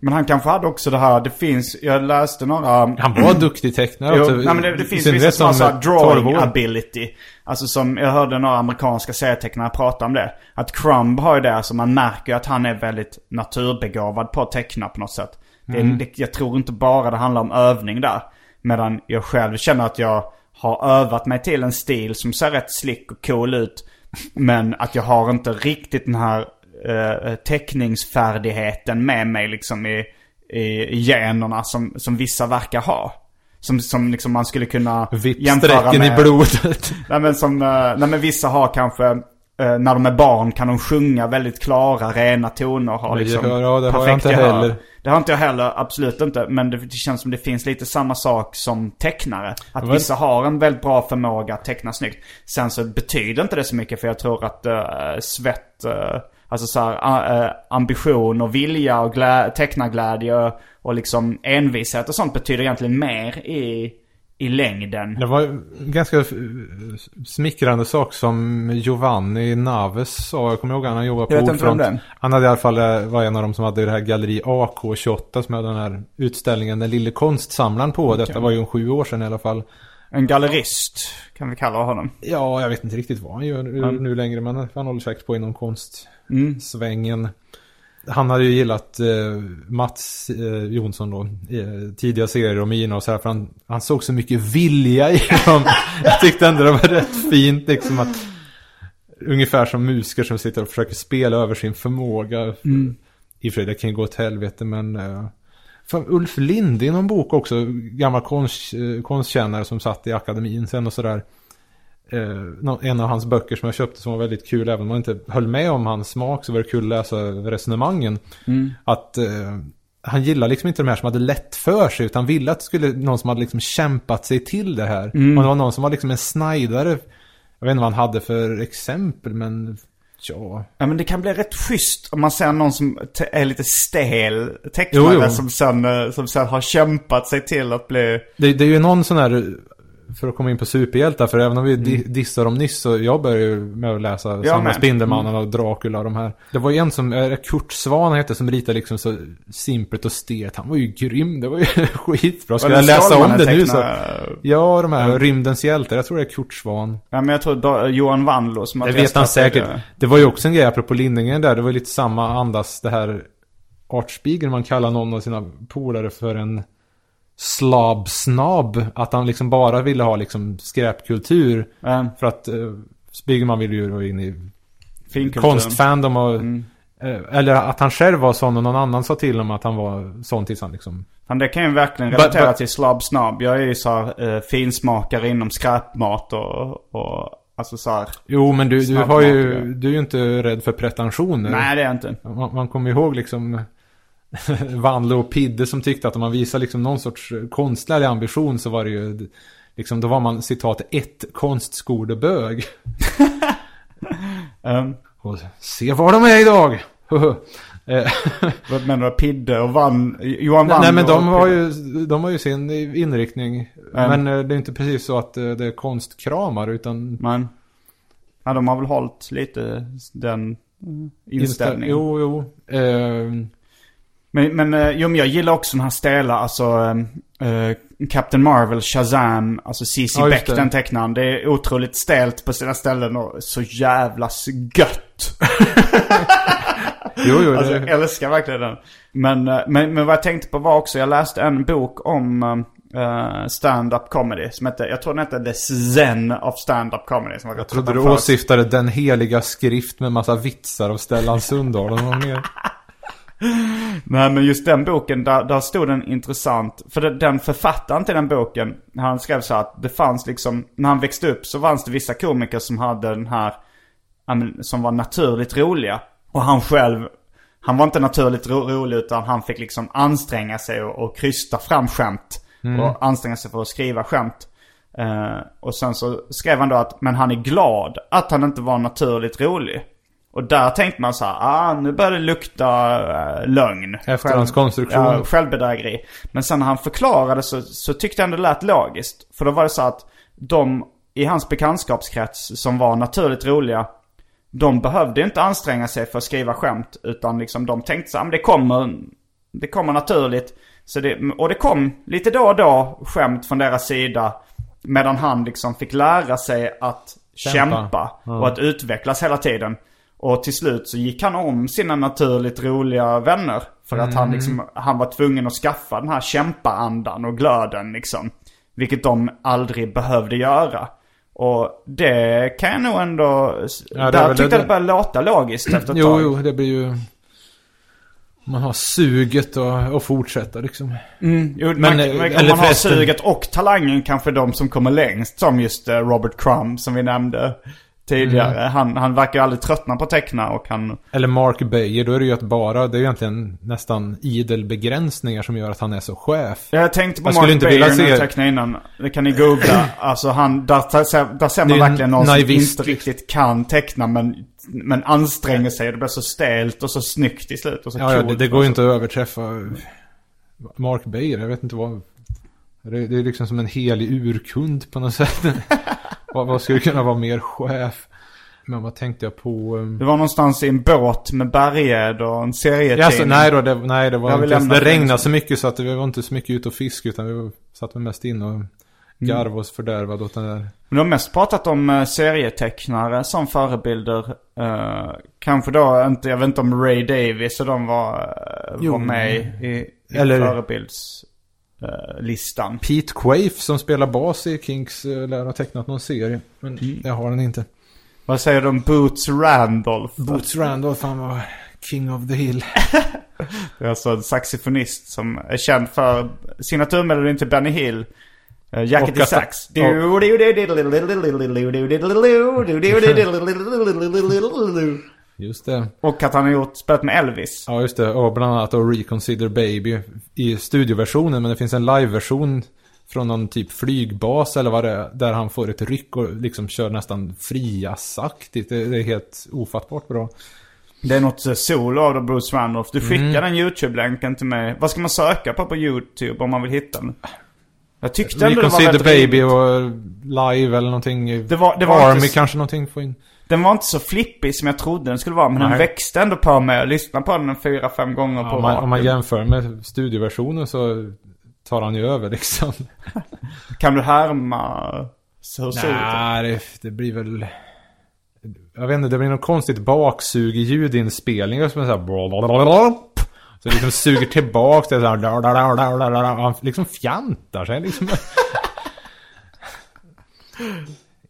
Men han kanske hade också det här, det finns, jag läste några... han var duktig tecknare också. nej, men det, det finns vissa som har så drawing 12 år. ability. Alltså som, jag hörde några amerikanska serietecknare prata om det. Att Crumb har ju det, alltså man märker att han är väldigt naturbegåvad på att teckna på något sätt. Det, är- det, jag tror inte bara det handlar om övning där. Medan jag själv känner att jag har övat mig till en stil som ser rätt slick och cool ut. Men att jag har inte riktigt den här eh, teckningsfärdigheten med mig liksom i, i, i generna som, som vissa verkar ha. Som, som liksom man skulle kunna Vippsträcken i blodet. Nej men som, eh, nej men vissa har kanske, eh, när de är barn kan de sjunga väldigt klara, rena toner. Har Men liksom gehör, ja, det har jag inte gehör. heller. Det har inte jag heller, absolut inte. Men det, det känns som det finns lite samma sak som tecknare. Att Vad- vissa har en väldigt bra förmåga att teckna snyggt. Sen så betyder inte det så mycket för jag tror att uh, svett, eh, alltså så här, eh, ambition och vilja och glä, tecknarglädje och, och liksom envishet och sånt betyder egentligen mer i, i längden. Det var en ganska smickrande sak som Giovanni Naves sa. Jag kommer ihåg att han jobbade på Ordfront. Han hade i alla fall eh, var en av dem som hade det här galleri AK28 som hade den här utställningen Den lille konstsamlaren på. Detta var ju en sju år sedan i alla fall. En gallerist kan vi kalla honom. Ja, jag vet inte riktigt vad han gör nu- nu längre. Men han håller säkert på inom konstsvängen. Han hade ju gillat eh, Mats eh, Jonsson då. Eh, tidiga serier om Mina och så här. För han, han såg så mycket vilja i dem. jag tyckte ändå det var rätt fint liksom att. Ungefär som musiker som sitter och försöker spela över sin förmåga. I och för sig, det kan ju gå åt helvete men. Eh, Fan, Ulf Linde i någon bok också, gammal konst, eh, konstkännare som satt i akademin sen och sådär. Eh, en av hans böcker som jag köpte som var väldigt kul, även om man inte höll med om hans smak så var det kul att läsa resonemangen. Att eh, han gillar liksom inte de här som hade lätt för sig, utan ville att det skulle någon som hade liksom kämpat sig till det här. Och det var någon som var liksom en snajdare. Jag vet inte vad han hade för exempel, men ja. Ja men det kan bli rätt schysst om man ser någon som är lite stel tecknare Jo, jo. Som, sen, eh, som sen har kämpat sig till att bli... Det, det är ju någon sån här, för att komma in på superhjältar, för även om vi di- dissar dem nyss så jag började ju med att läsa Jag samma. Spindelmannen och Dracula och de här. Det var ju en som, eh, Kurt Svan hette, som ritade liksom så simpelt och stelt. Han var ju grym, det var ju skitbra. Ska jag läsa om det nu så? Stålmannen-tecknare? Ja, de här Rymdens hjältar, jag tror det är Kurt Svan. Ja men jag tror då, Johan Wanlo som har Det vet han säkert. det. Det var ju också en grej apropå Lindingen där. Det var ju lite samma andas det här Artspiegel man kallar någon av sina polare för en slabsnobb. Att han liksom bara ville ha liksom skräpkultur. Ja, För att uh, Spiegelman ville ju då in i konstfandom och... Mm. eh, eller att han själv var sån och någon annan sa till honom att han var sån tills han liksom... Fan, det kan ju verkligen But- relatera but- till slabb snabb. Jag är ju så här, eh, finsmakare inom skräpmat och, och alltså så här. Jo men du, du har ju... Du är ju inte rädd för pretensioner. Nej det är jag inte. Man, man kommer ihåg liksom Vanlo och Pidde som tyckte att om man visar liksom någon sorts konstnärlig ambition så var det ju liksom då var man citat ett konstskordebög. Um, Och se var de är idag! Eh, vad menar du? Pidde och Van, Johan Wanlo Nej men de har ju, de har ju sin inriktning. Mm. Men eh, det är inte precis så att eh, det är konstkramar utan Men, ja de har väl hållit lite den inställningen. Jo, jo. Eh, Men, men eh, jo, men jag gillar också den här stela, alltså eh, Captain Marvel, Shazam, alltså CC Ja, Beck, den tecknaren. Det är otroligt stelt på sina ställen och så jävla gött. jo, jo. Alltså jag älskar verkligen den. Men, men, men vad jag tänkte på var också, jag läste en bok om uh, stand-up comedy. Som heter, jag tror den hette The Zen of stand-up comedy. Som var jag trodde du åsyftade den heliga skrift med massa vitsar av Stellan Sundahl. och mer. Nej men just den boken, där, där stod den intressant. För den författaren till den boken, han skrev så att det fanns liksom, när han växte upp så fanns det vissa komiker som hade den här, som var naturligt roliga. Och han själv, han var inte naturligt ro, rolig utan han fick liksom anstränga sig och, och krysta fram skämt. Och anstränga sig för att skriva skämt. Eh, och sen så skrev han då att, men han är glad att han inte var naturligt rolig. Och där tänkte man så här, ah nu börjar det lukta uh, lögn. Efterhandskonstruktion. Ja, självbedrägeri. Men sen när han förklarade så, så tyckte han det lät logiskt. För då var det så att de i hans bekantskapskrets som var naturligt roliga, de behövde inte anstränga sig för att skriva skämt. Utan liksom de tänkte så här, men det kommer, det kommer naturligt. Så det, och det kom lite då och då skämt från deras sida. Medan han liksom fick lära sig att Kämpa. kämpa, och att utvecklas hela tiden. Och till slut så gick han om sina naturligt roliga vänner. För att han liksom, han var tvungen att skaffa den här kämpaandan och glöden liksom. Vilket de aldrig behövde göra. Och det kan jag nog ändå... Ja, det är där tyckte det- jag det började låta logiskt efter ett Jo, tag. jo, det blir ju... Man har suget och, och fortsätta liksom. Mm, jo, Men, man, eh, man, om eller man har förresten- suget och talangen kanske de som kommer längst. Som just eh, Robert Crumb som vi nämnde tidigare. Mm. Han, han verkar ju aldrig tröttna på att teckna och han... Eller Mark Beijer, då är det ju att bara, det är ju egentligen nästan idel begränsningar som gör att han är så chef. Jag tänkte på Jag Mark inte Bayer vilja när jag se- tecknade innan. Det kan ni googla. Alltså han, där, där, ser man verkligen någon som inte riktigt kan teckna men, men anstränger sig. Det blir så stelt och så snyggt i slut och så Ja, ja det, det går ju inte att överträffa Mark Beijer, jag vet inte vad... Det, det är liksom som en helig urkund på något sätt. vad, vad skulle kunna vara mer chef? Men vad tänkte jag på? um, Det var någonstans i en båt med berged och en serietidning. Alltså, nej då, det, nej det var inte, det regnade så mycket så att vi var inte så mycket ute och fisk utan vi var, satt mest in och Mm. garvade oss fördärvade åt den där. Men de har mest pratat om uh, serietecknare som förebilder. Eh, kanske då inte, jag vet inte om Ray Davis och de var, uh, Jo. var med i, i Eller- förebildslistan. Pete Quaife som spelar bas i Kinks uh, lär ha tecknat någon serie. Men Mm. jag har den inte. Vad säger du om Boots Randolph? Boots Randolph, han var King of the Hill. Det är alltså en saxofonist som är känd för signaturmelodin till Benny Hill. Uh, Jacket i sax. Just det. Och att han har gjort, spelat med Elvis. Ja, just det. Och bland annat då Reconsider Baby i studioversionen. Men det finns en liveversion från någon typ flygbas eller vad det är. Där han får ett ryck och liksom kör nästan frijassaktigt. Det, det är helt ofattbart bra. Det är något solo av Bruce Randolph. Du skickar den YouTube-länken till mig. Vad ska man söka på på YouTube om man vill hitta den? Jag tyckte ändå det var väldigt Baby rimligt. och live eller någonting. Det var- det var Army inte kanske någonting få in. Den var inte så flippig som jag trodde den skulle vara. Men den Nej. växte ändå på mig. Jag lyssnade på den en fyra, fem gånger Ja, på man, om man jämför med studioversionen så tar han ju över liksom. Kan du härma så hur ser? Nej, det, det blir väl... Jag vet inte, det blir något konstigt baksug i ljudinspelningen som är såhär... Så liksom suger tillbaks det såhär... Han liksom fjantar sig liksom.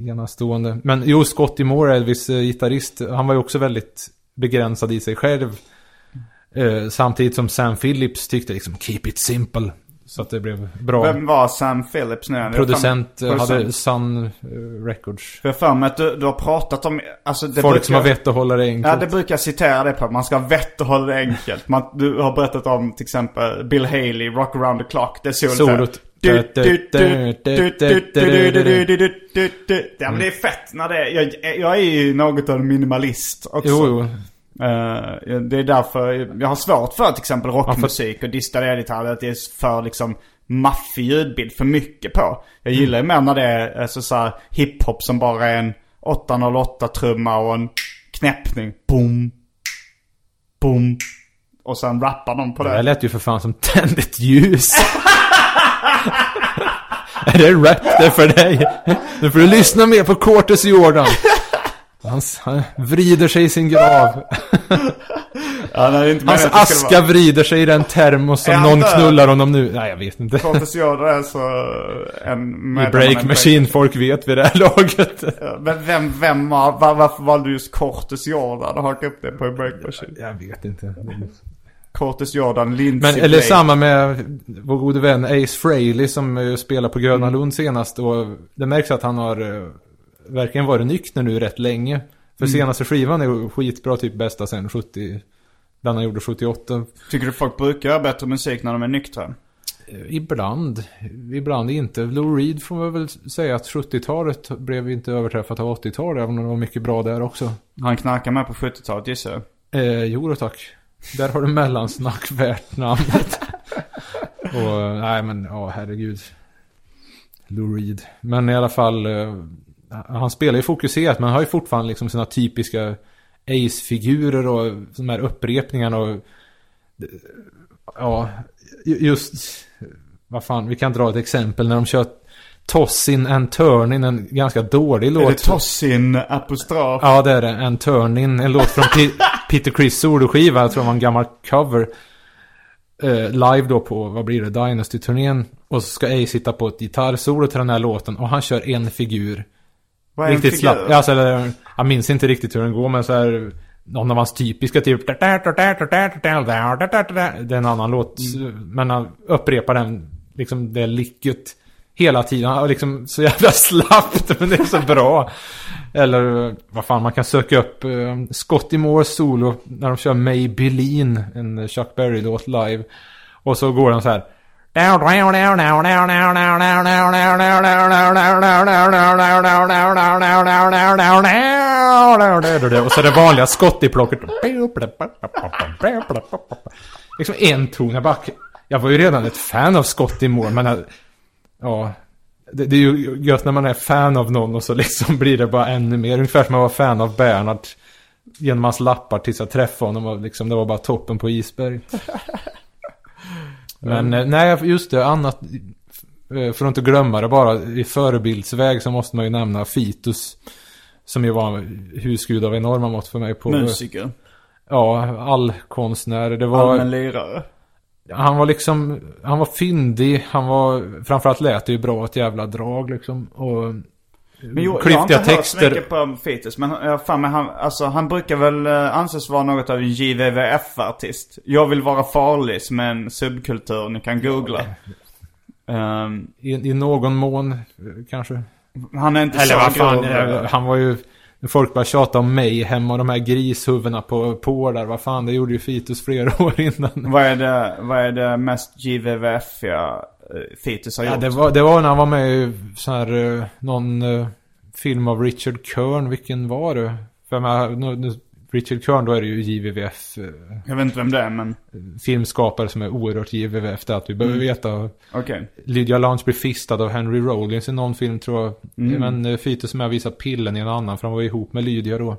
Enastående. Men jo, Scotty Moore, Elvis eh, gitarrist, han var ju också väldigt begränsad i sig själv. Eh, samtidigt som Sam Phillips tyckte liksom keep it simple. Så att det blev bra. Vem var Sam Phillips nu? Producent, eh, Producent. hade Sun eh, Records. För jag för mig att du, du har pratat om, alltså det Folk brukar- som har vett att hålla det enkelt. Ja, det brukar jag citera det på. Att man ska ha vett och hålla det enkelt. Man, du har berättat om till exempel Bill Haley, Rock around the clock. Det är solot. Solot. Ja men det är fett när det är, jag, jag är ju något av en minimalist också. Jo, jo. Eh, det är därför jag har svårt för till exempel rockmusik och distade elgitarr. Att det är för liksom maffig ljudbild för mycket på. Jag gillar ju mer när det är alltså, så här, hiphop som bara är en 808 trumma och en knäppning. Boom. Boom. Och sen rappar de på Det det. lät ju för fan som tänd ett ljus. är det rap det för dig? Nu får du lyssna mer på Cortes Jordan. Han, han vrider sig i sin grav. Ja, nej, Hans aska vrider sig i den termos som någon knullar honom nu. Nej, jag vet inte. vara. Pontus Jordan är så en I Break Machine, folk vet vid det här laget. Men vem, vem var, var, varför valde du just Cortes Jordan och haka upp det på en Break Machine? Jag vet inte. Cortes Jordan, Lindsey Men, eller Blake. samma med vår gode vän Ace Frehley som eh, spelar på Gröna Lund senast. Och det märks att han har eh, verkligen varit nykter nu rätt länge. För senaste skivan är skitbra, typ bästa sen 70. Den han gjorde 78. Tycker du folk brukar göra bättre musik när de är nyktra? Eh, Ibland, ibland inte. Lou Reed får man väl säga att 70-talet blev inte överträffat av 80-talet. Även om det var mycket bra där också. Han knarkar med på 70-talet gissar jag. Eh, jo då, tack. Där har du mellansnack värt namnet. och eh, nej men, ja herregud. Lou Reed. Men i alla fall, eh, han spelar ju fokuserat men han har ju fortfarande liksom sina typiska Ace-figurer och de här upprepningarna och ja, ju- just vad fan, vi kan dra ett exempel när de kör Tossin and Turnin, en ganska dålig låt. Är det Tossin apostrof? Ja, det är det. En Turn-In. En låt från P- Peter Criss soloskiva. Jag tror det var en gammal cover. Eh, live då på, vad blir det, Dynasty-turnén. Och så ska Ace sitta på ett gitarrsolo till den här låten. Och han kör en figur. Vad är riktigt slapp. Alltså, eller, jag minns inte riktigt hur den går, men så här... Någon av hans typiska typ... Det är en annan låt. Men han upprepar den, liksom det licket. Hela tiden. Liksom så jävla slappt, men det är så bra. Eller vad fan, man kan söka upp uh, Scotty Moore solo när de kör Maybelline, en Chuck Berry-låt live. Och så går den så här. Och så det vanliga Scotty-plocket. Liksom en ton. Jag bara... Jag var ju redan ett fan av skott i mål, men... Ja... Det, det är ju gött när man är fan av någon och så liksom blir det bara ännu mer. Ungefär som jag var fan av Bernhard. Genom hans lappar tills jag träffade honom och liksom det var bara toppen på isberg. Men eh, nej, just det, annat. eh, För att inte glömma det bara, i förebildsväg så måste man ju nämna Fitus. Som ju var husgud av enorma mått för mig på... Musiker. Ja, all konstnär. Det var... Allmän lirare. Han var liksom, han var fyndig, han var, framförallt lät det ju bra ett jävla drag liksom. Och Men jo, jag har klyftiga inte hört så texter. mycket på Fetus. Men jag fan, men han, alltså, han brukar väl eh, anses vara något av en JVVF-artist. Jag vill vara farlig som en subkultur ni kan googla. Ehm, I, I någon mån, eh, kanske. han är inte Eller så vad fan, eh, han var ju... Folk började tjata om mig hemma och de här grishuvudena på pålar. Vad fan, det gjorde ju Fitus flera år innan. Vad är det, vad är det mest JVVF-iga eh, Fetus har Ja, gjort? det var, det var när han var med i sån här, eh, någon eh, film av Richard Kern. Vilken var det? För jag menar, nu, nu, Richard Kern, då är det ju JVVF. eh, Jag vet inte vem det är men, filmskapare som är oerhört JVVF. Det att vi behöver veta. okej. Lydia Lunch blir fistad av Henry Rollins i någon film tror jag. Men uh, Fitus är med och visar pillen i en annan. För han var ihop med Lydia då.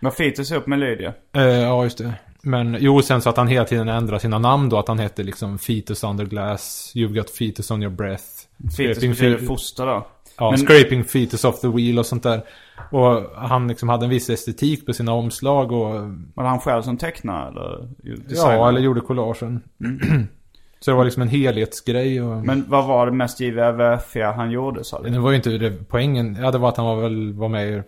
Var Fetus ihop med Lydia? Eh, ja, just det. Men jo, sen så att han hela tiden ändrar sina namn då. Att han hette liksom Fetus under glass. You've got fetus on your breath. Fetus betyder foster då. Ja, Men- scraping fetus off the wheel och sånt där. Och han liksom hade en viss estetik på sina omslag och... Var det han själv som tecknade eller Ja, designade? eller gjorde collagen. så det var liksom en helhetsgrej och... Men vad var det mest JVVF-iga han gjorde sa du? Det var ju inte det, poängen. Ja, det var att han var väl var med i...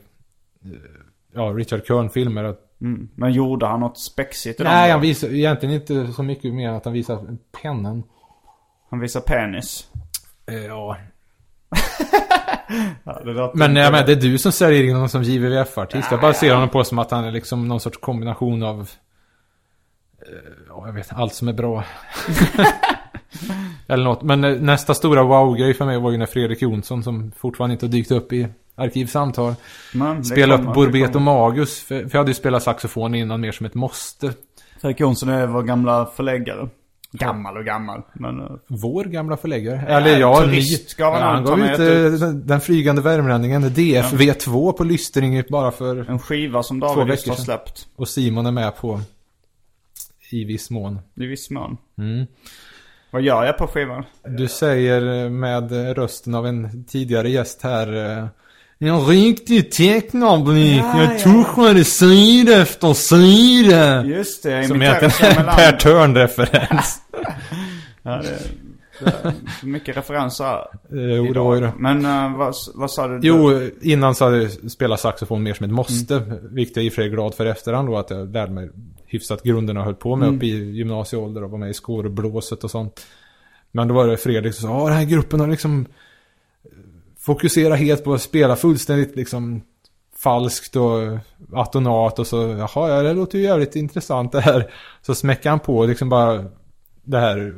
Ja, Richard Kern-filmer. Mm. Men gjorde han något spexigt i Nej, han visar egentligen inte så mycket mer att han visar pennan. Han visar penis. Eh, Ja. Ja, Men jag menar, det är du som säljer in honom som JVVF-artist. Jag bara ser honom på som att han är liksom någon sorts kombination av... eh, Ja, jag vet allt som är bra. Eller något. Men eh, nästa stora wow-grej för mig var ju när Fredrik Jonsson, som fortfarande inte har dykt upp i Arkivsamtal, Men kommer, upp Burbeto kommer. Magus. För, för jag hade ju spelat saxofon innan mer som ett måste. Fredrik Jonsson är vår gamla förläggare. Gammal och gammal. Men uh, Vår gamla förläggare. Eller ja, turist ja, han gav ut eh, den, flygande värmlänningen DFV2 på Lystring bara för... en skiva som David just har sedan. släppt. Och Simon är med på. I viss mån. I viss mån. Mm. Vad gör jag på skivan? Du säger eh, med rösten av en tidigare gäst här. En riktig tecknarblick. Ja, jag ja. tuschade sida efter sida. Just det, jag Som en Shyamalan. Per Törn-referens. Ja, det, det är mycket referenser här. Eh, Jo, det var ju det. Men eh, vad, vad sa du? Jo, innan så hade jag spelat saxofon mer som ett måste. Vilket jag i och för sig är glad för efterhand då. Att jag lärde mig hyfsat grunderna och höll på med upp i gymnasieålder och var med i skåreblåset och sånt. Men då var det Fredrik som sa, ja den här gruppen har liksom fokuserat helt på att spela fullständigt liksom falskt och atonat och så, jaha, ja det låter ju jävligt intressant det här. Så smäckade han på liksom bara det här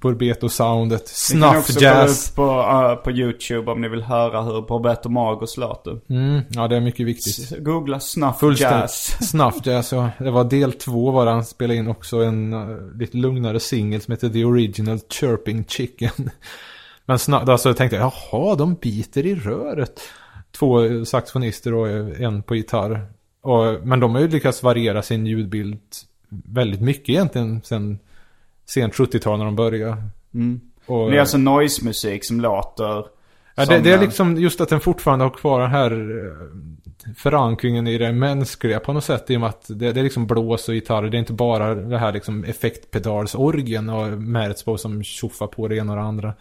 Burbeto-soundet, Ni kan också snuff jazz. upp på, eh, på YouTube om ni vill höra hur Roberto Magos låter. Mm, ja det är mycket viktigt. S- Googla snuff Fullständigt. jazz. Snuff Jazz, ja. Det var del två var han spelade in också en uh, lite lugnare singel som heter The Original Chirping Chicken. Men snabbt, alltså tänkte jag, jaha, de biter i röret. Två saxofonister och en på gitarr. Och, men de har ju lyckats variera sin ljudbild väldigt mycket egentligen sen sent 70-tal när de började. Mm. Och, Det är alltså noise-musik som låter... Ja, det, som, det är liksom just att den fortfarande har kvar den här eh, förankringen i det mänskliga på något sätt. I och med att det, det är liksom blås och gitarr. Det är inte bara det här liksom effektpedalsorgen och Merzbow som tjoffar på det ena och det andra.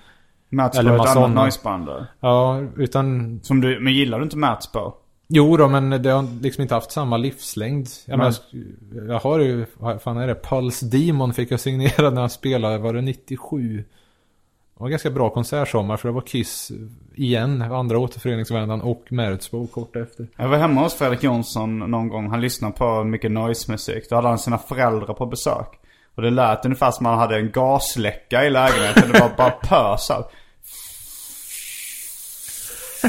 Mats eller ett annat noiseband. Ja, utan... Som du, men gillar du inte Mats på? Jo då, men det har liksom inte haft samma livslängd. Jag, menar, jag har ju, vad fan är det? Pulse Demon fick jag signerad när jag spelade, var det 97? Det var en ganska bra konsertsommar för det var Kiss igen, andra återföreningsvändan och Merzbow kort efter. Jag var hemma hos Fredrik Jonsson någon gång. Han lyssnade på mycket noise-musik. Då hade han sina föräldrar på besök. Och det lät ungefär som han hade en gasläcka i lägenheten. Det var bara pös.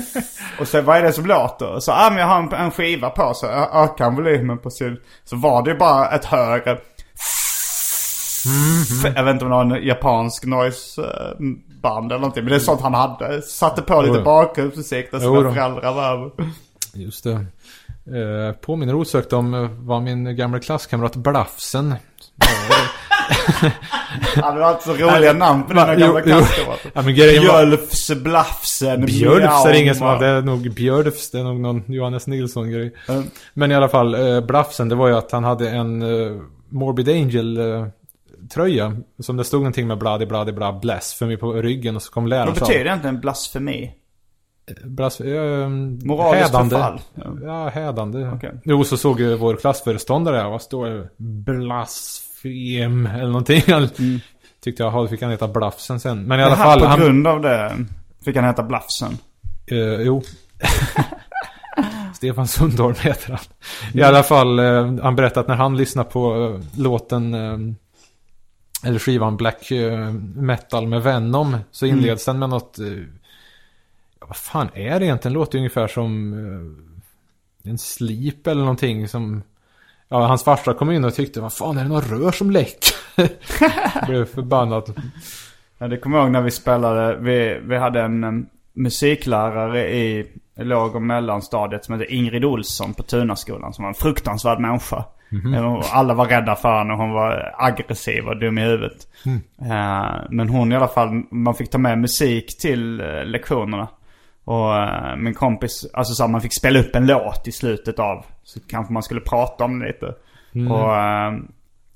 Och så vad är det som låter? Så ah, men jag har en, en skiva på så ökar han volymen på sin... Så var det ju bara ett högre... Jag vet inte om det var en japansk noise-band eller någonting. Men det är sånt han hade. Satte på lite bakgrundsmusik Jo sina föräldrar var över. Just det. Eh, påminner osökt om eh, vad min gamla klasskamrat Blafsen. Han har alltså roliga namn på dina gamla. Ja var... Bjölfs, Blafsen, Björfs är det ingen som har. Det är nog Björfs. Det är nog någon Johannes Nilsson-grej. Mm. Men i alla fall, eh, Blafsen, det var ju att han hade en eh, Morbid Angel eh, tröja. Som det stod någonting med bladi bladi bla blasphemy på ryggen och så kom läraren Vad betyder egentligen blasfemi? Blas, äh, Moraliskt hädande. förfall. Ja, hädande. Okej. Jo, så såg ju vår klassföreståndare. Vad står det? Blasfem eller någonting. Han Tyckte jag, "Jaha, fick han heta Blafsen sen. Men i alla fall. på Han, grund av det fick han heta Blafsen. Eh, jo. Stefan Sundholm heter han. I alla fall, eh, han berättade att när han lyssnade på eh, låten, eller skivan Black Metal med Venom, så inleds den med något, ja, vad fan är det egentligen? Låter ungefär som en slip eller någonting som, ja, hans farsa kom in och tyckte, vad fan är det några rör som läcker? Blev förbannad. Ja, det kommer jag ihåg när vi spelade. Vi, vi hade en em, musiklärare i låg och mellanstadiet som hette Ingrid Olsson på Tunaskolan. Som var en fruktansvärd människa. Eh, och Alla var rädda för henne. Hon var aggressiv och dum i huvudet. Eh, men hon i alla fall, man fick ta med musik till eh, lektionerna. Och min kompis, alltså så man fick spela upp en låt i slutet av. Så kanske man skulle prata om det lite. Och, eh,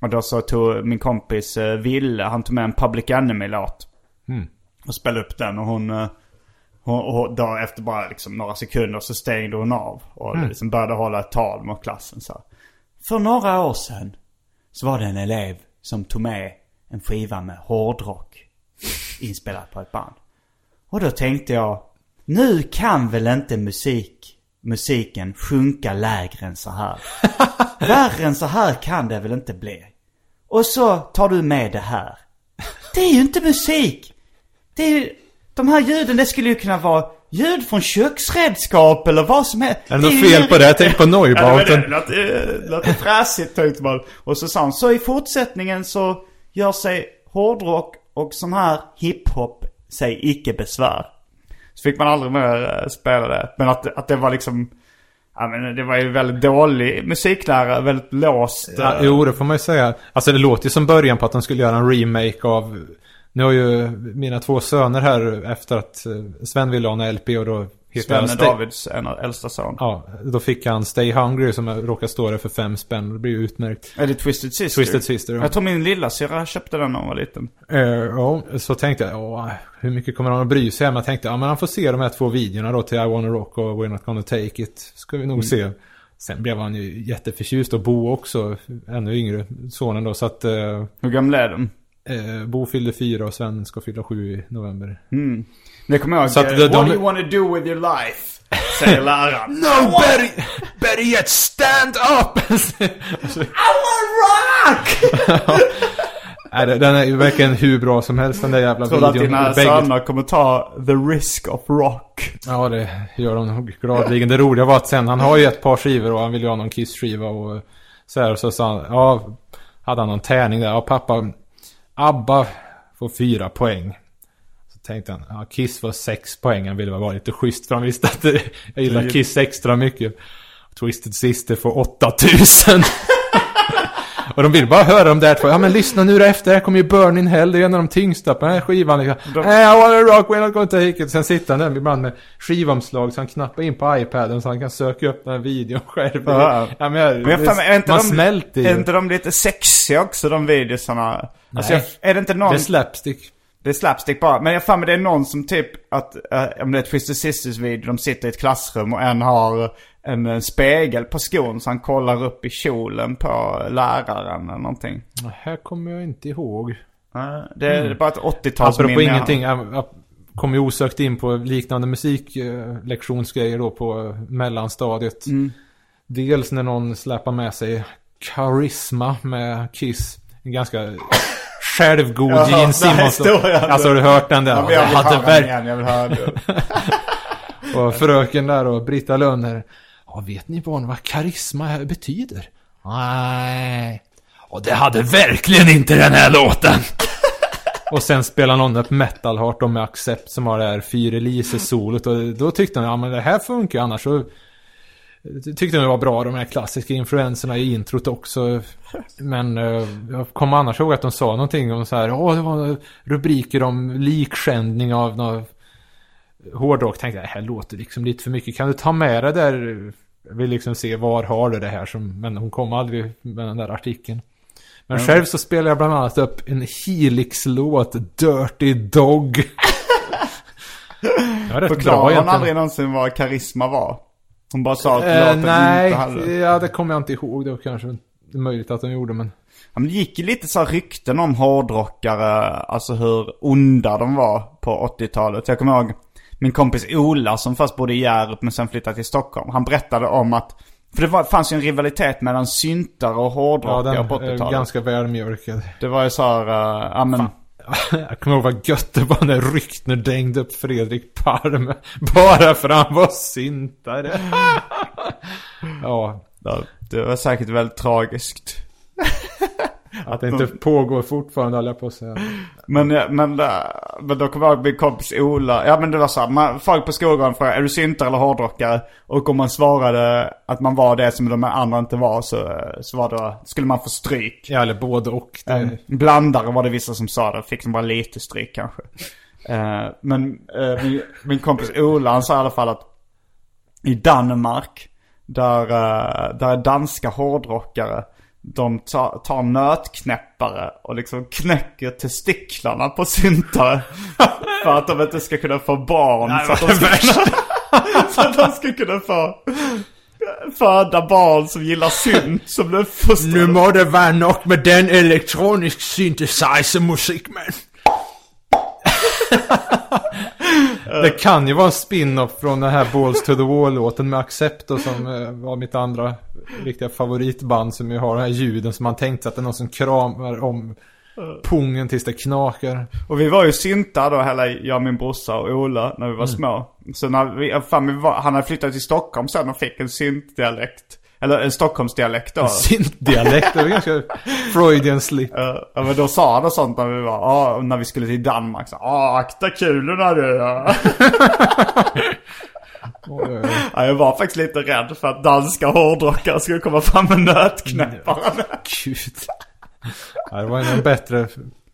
och då så tog min kompis eh, Ville, han tog med en Public Enemy-låt. Och spelade upp den och hon, eh, hon, och då efter bara liksom några sekunder så stängde hon av. Och liksom började hålla ett tal mot klassen så här. För några år sedan så var det en elev som tog med en skiva med hårdrock inspelad på ett band. Och då tänkte jag, nu kan väl inte musik, musiken sjunka lägre än så här. Värre än så här kan det väl inte bli. Och så tar du med det här. Det är ju inte musik! Det är ju, de här ljuden, det skulle ju kunna vara ljud från köksredskap eller vad som helst. Är det något ju fel på det? Jag tänkte på Ja, det var Neubauten. det. Låt, eh, det fräsigt tänkte man. Och så sa han, så i fortsättningen så gör sig hårdrock och sån här hiphop sig icke besvär. Så fick man aldrig mer eh, spela det. Men att, att det var liksom, ja men det var ju väldigt dålig musiklärare, väldigt låst. Ja, eh, jo, det får man ju säga. Alltså det låter ju som början på att de skulle göra en remake av... Nu har ju mina två söner här efter att eh, Sven ville ha en LP och då Svenne Stay- Davids en av äldsta son. Ja, då fick han Stay Hungry som råkar stå där för fem spänn. Det blir ju utmärkt. Är det Twisted Sister? Twisted Sister. Ja. Jag tror min lilla syra köpte den när hon var liten. Eh, ja, så tänkte jag, åh, hur mycket kommer han att bry sig? Men jag tänkte, ja men han får se de här två videorna då till I wanna rock och We're not gonna take it. Ska vi nog se. Sen blev han ju jätteförtjust och Bo också, ännu yngre sonen då. Så att eh, Hur gamla är de? eh, Bo fyllde fyra och Sven ska fylla sju i november. Det kommer jag ihåg. Att eh, What de- do you wanna do with your life? Säger läraren. No, better, better yet stand up! I wanna rock! Nej, den är ju verkligen hur bra som helst den där jävla Tror du att videon. dina Bägge- söner kommer ta the risk of rock? Ja, det gör de nog gladeligen. Det roliga var att sen, han har ju ett par skivor och han vill ju ha någon Kiss-skiva och så här. Och så sa han, ja, hade han någon tärning där. Ja, pappa, ABBA får fyra poäng. Tänkte han, ja, Kiss får sex poäng. Han ville vara lite schysst för han visste att det, jag gillar Kiss extra mycket. Twisted Sister får 8000. Och de vill bara höra de där två. Ja men lyssna nu då efter. Här kommer ju Burn in Hell. Det är en av de tyngsta på den här skivan. Liksom. Hey, I wanna rock, we're not gonna take it. Sen sitter han där ibland med skivomslag. Så han knappar in på iPaden. Så han kan söka upp den här videon själv. Ja. ja men, jag, Men jag fan, är inte man de, smälter ju. Är inte de lite sexiga också de videosarna? Alltså, Nej. jag, är det inte någon... Det är slapstick. Det är slapstick bara. Men jag fan men det är någon som typ att, eh, om det är Twisted Sisters video, de sitter i ett klassrum och en har en, eh, spegel på skon så han kollar upp i kjolen på läraren eller någonting. Det här kommer jag inte ihåg. Eh, Det är bara ett 80-talsminne. Apropå ingenting. Jag, jag kom ju osökt in på liknande musiklektionsgrejer då på mellanstadiet. Mm. Dels när någon släpar med sig Charisma med Kiss. En ganska självgod Jag har Gene Simmons. Alltså har du hört den där? Ja, jag vill höra den igen, jag vill höra den. Och fröken där och Britta Lönner. Ja, vet ni vad, vad karisma betyder? Nej. Och det hade verkligen inte den här låten. och sen spelar någon upp Metal Heart och med Accept som har det här Fyrelise-solot. Och då tyckte de, ja men det här funkar annars så... Tyckte de det var bra, de här klassiska influenserna i introt också. Men eh, jag kommer annars ihåg att de sa någonting om så här, ja det var rubriker om likskändning av något hårdrock tänkte jag, det här låter liksom lite för mycket. Kan du ta med det där? Jag vill liksom se var har du det här som, men hon kom aldrig med den där artikeln. Men själv så spelar jag bland annat upp en Helix-låt, Dirty Dog. Jag är rätt bra Förklarade hon egentligen. aldrig någonsin vad karisma var? Hon bara sa att Eh, låten nej, inte hade... ja det kommer jag inte ihåg. Det var kanske möjligt att de gjorde men... Ja, men det gick ju lite så rykten om hårdrockare, alltså hur onda de var på 80-talet. Jag kommer ihåg min kompis Ola som först bodde i Hjärup men sen flyttade till Stockholm. Han berättade om att, för det var, fanns ju en rivalitet mellan syntare och Ja, hårdrockare den på är 80-talet. ganska välmjölkad. Det var ju så här, uh, ja men... Jag kommer ihåg vad gött det var när Ryktner dängde upp Fredrik Palm. Bara för han var syntare. ja, Ja, det var säkert väldigt tragiskt. Att det inte pågår fortfarande höll jag på att säga. Men, men, äh, men då kommer jag ihåg min kompis Ola. Ja men det var så här, man, folk på skolgården frågade är du syntare eller hårdrockare? Och om man svarade att man var det som de andra inte var så, så var det, skulle man få stryk. Ja, eller både och. Det, blandare var det vissa som sa det. Fick de bara lite stryk kanske. Eh, men eh, min, min kompis Ola han sa i alla fall att i Danmark, där, eh, där är danska hårdrockare, de tar, tar nötknäppare och liksom knäcker testiklarna på syntare. för att de inte ska kunna få barn. så, att de ska kunna, så att de ska kunna få föda barn som gillar synt. Som blir fostrade. må det vara nog med den elektronisk synthesizer-musik, man. det kan ju vara en spin-off från den här Balls to the Wall-låten med Accepto som eh, var mitt andra riktiga favoritband som ju har de här ljuden som man tänkte att det är någon som kramar om pungen tills det knakar. Och vi var ju synta då, hela jag, min brorsa och Ola, när vi var små. Så när vi, fan, vi var, han hade flyttat till Stockholm sen och fick en syntdialekt. Eller en Stockholmsdialekt då. Syntdialekt, det var ganska Freudian slip. Ja, men då sa han och sånt när vi var, ja, när vi skulle till Danmark. Så, ja, akta kulorna du. Ja. ja, jag var faktiskt lite rädd för att danska hårdrockare skulle komma fram med nötknäpparen. Gud. Ja, det var en bättre,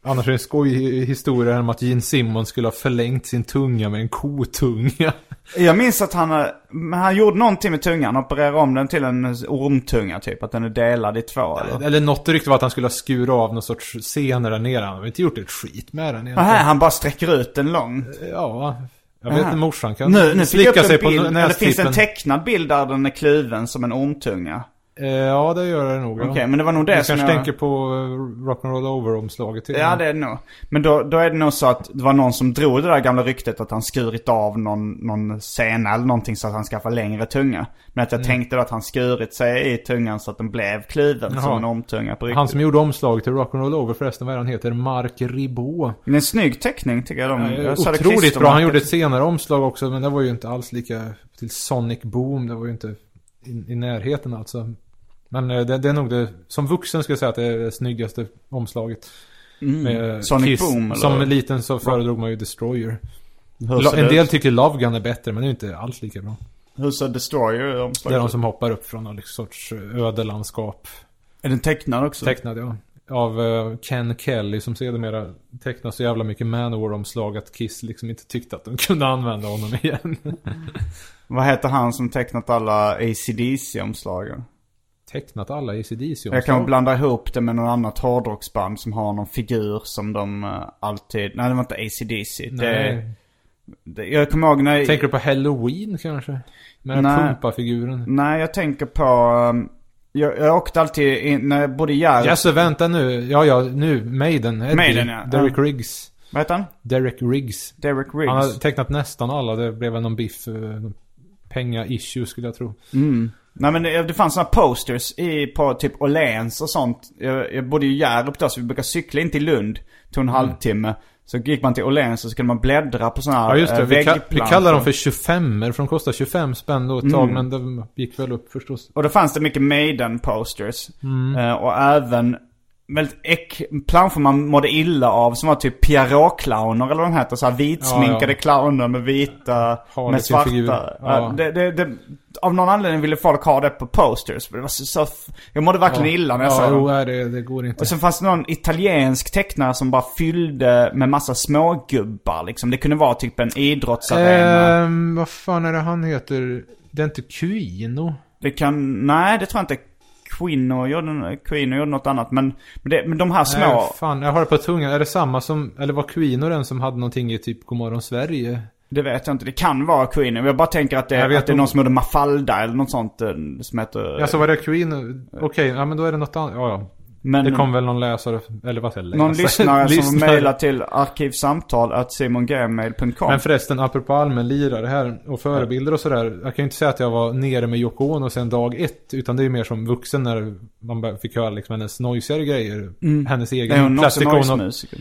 annars är det en skojig historia om att Gene Simmons skulle ha förlängt sin tunga med en kotunga. Jag minns att han, men han gjorde någonting med tungan, opererade om den till en ormtunga typ. Att den är delad i två eller? Eller något rykte var att han skulle ha skurit av någon sorts senor där nere. Han har inte gjort ett skit med den egentligen. han bara sträcker ut den långt. Ja, jag vet inte, morsan kan Nu, nu slicka sig en på bild, eller finns det en nästippen. tecknad bild där den är kluven som en ormtunga? Eh, Ja, det gör det nog. Okej, men det var nog det Du som kanske jag... tänker på eh, Rock'n'Roll Over-omslaget till Ja, det är det nog. Men då, då är det nog så att det var någon som drog det där gamla ryktet att han skurit av någon, någon sena eller någonting så att han skaffade längre tunga. Men att jag tänkte då att han skurit sig i tungan så att den blev kluven som Mm. Jaha. en ormtunga på riktigt. Han som gjorde omslaget till Rock'n'Roll Over förresten, vad är han heter? Mark Ribot. Men en snygg teckning tycker jag de... Ja, jag det Otroligt bra. Han gjorde ett senare omslag också, men det var ju inte alls lika till Sonic Boom. Det var ju inte i, i närheten alltså. Men eh, det, det är nog det, som vuxen skulle jag säga att det är det snyggaste omslaget. Med Mm. Sonic Kiss. Boom, eller? Som liten så föredrog man ju Destroyer. En del ut? tycker Love Gun är bättre, men det är inte alls lika bra. Hur ser Destroyer Det är de omslaget som hoppar upp från någon liksom sorts eh, ödelandskap. Är den tecknad också? Tecknad, ja. Av eh, Ken Kelly som sedermera tecknade så jävla mycket Manowar-omslag att Kiss liksom inte tyckte att de kunde använda honom igen. Vad heter han som tecknat alla ACDC-omslagen? tecknat alla ACDC Jag kan blanda ihop det med något annat hårdrocksband som har någon figur som de eh, alltid... Nej, det var inte ACDC. Det, Nej. det, jag kommer ihåg när... Tänker du på Halloween kanske? Med Nej. pumpa-figuren. Nej, jag tänker på... um, jag, jag åkte alltid in, när jag bodde i Hjärup. Ja, så vänta nu. Ja, ja, nu. Maiden. Eddie. Maiden, ja. Derek Ja. Riggs. Vad heter han? Derek Riggs. Derek Riggs. Han har tecknat nästan alla. Det blev någon biff. Penga-issue skulle jag tro. Mm. Nej men det, det fanns sådana posters i, på typ Åhléns och sånt. Jag, jag bodde i Hjärup då så vi brukade cykla in till Lund. Tog en halvtimme. Så gick man till Åhléns och så kunde man bläddra på sådana här Ja, just det. eh, Vi, ka- vi kallar dem för 25 för de kostar 25 spänn då ett tag. Mm. Men det gick väl upp förstås. Och då fanns det mycket Maiden-posters. Mm. Eh, och även väldigt äck, planscher man mådde illa av som var typ Pierrot-clowner eller vad de heter. Så här vitsminkade Ja, ja. clowner med vita, Harlequin med svarta. Ja. Ja. Det, det, det, av någon anledning ville folk ha det på posters. Det var så, så jag mådde verkligen illa när jag ja, såg det, det går inte. Och sen fanns det någon italiensk tecknare som bara fyllde med massa smågubbar liksom. Det kunde vara typ en idrottsarena. Ehm, vad fan är det han heter? Det är inte Quino? Det kan, nej det tror jag inte. Quino gjorde, Quino gjorde något annat. Men, men, det, men de här små. Nej, fan, jag har det på tungan. Är det samma som, eller var Quino den som hade någonting i typ Godmorgon Sverige? Det vet jag inte. Det kan vara Queen. Jag bara tänker att det, att det är någon som gjorde Mafalda eller något sånt eh, som heter... Alltså var det Queen? Okej, ja men då är det något annat. Ja, ja. Men Det kom väl någon läsare, eller vad säger jag? någon läsare? lyssnare som mejlar till arkivsamtal at simongmail.com. Men förresten, apropå allmän lirare här och förebilder och sådär. Jag kan ju inte säga att jag var nere med Yoko Ono sen dag ett. Utan det är ju mer som vuxen när man fick höra liksom hennes noisigare grejer. Hennes egen är hon också noise-musiker?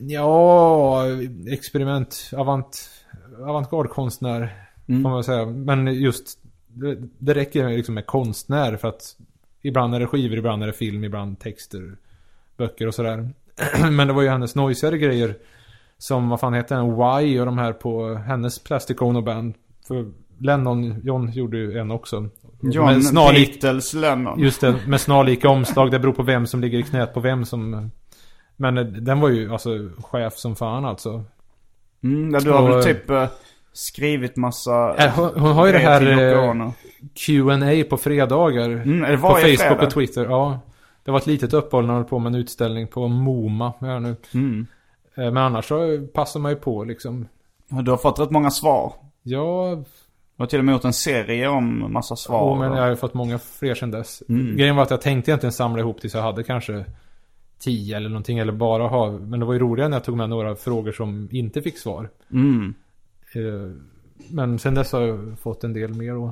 Ja, experiment, avant, avantgarde-konstnär. Mm. Får man säga. Men just, det, det räcker liksom med konstnär för att ibland är det skivor, ibland är det film, ibland texter, böcker och sådär. Men det var ju hennes noisigare grejer. Som, vad fan heter den? Why och de här på hennes Plastic Ono Band. För Lennon, John gjorde ju en också. John snarlik, Beatles Lennon. Just det, med snarlika omslag. Det beror på vem som ligger i knät på vem som... Men den var ju alltså chef som fan alltså. Mm, du har Och, väl typ eh, skrivit massa... Äh, hon, hon har ju det här. Q&A på fredagar. Mm, på Facebook och Twitter. Ja. Det var ett litet uppehåll när hon höll på med en utställning på MoMA här nu. Mm. Eh, Men annars så passar man ju på liksom. Du har fått rätt många svar. Ja, Du har till och med gjort en serie om massa svar. oh, men jag har ju fått många fler sedan dess. Mm. Grejen var att jag tänkte egentligen samla ihop tills jag hade kanske tio eller någonting. Eller bara ha. Men det var ju roligare när jag tog med några frågor som inte fick svar. Mm. Eh, Men sen dess har jag fått en del mer och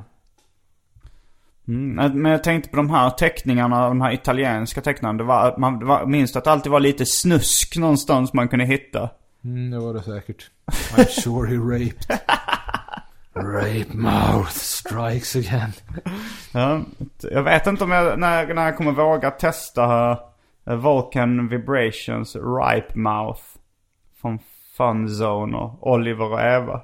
Mm. Men jag tänkte på de här teckningarna, de här italienska teckningarna. Det var, man det var, minns att det alltid var lite snusk någonstans man kunde hitta. Mm, det var det säkert. I'm sure he raped. Rape mouth strikes again. Ja, jag vet inte om jag, när, när jag kommer våga testa uh, Vulcan Vibrations Ripe Mouth. Från Fun Zone och Oliver och Eva.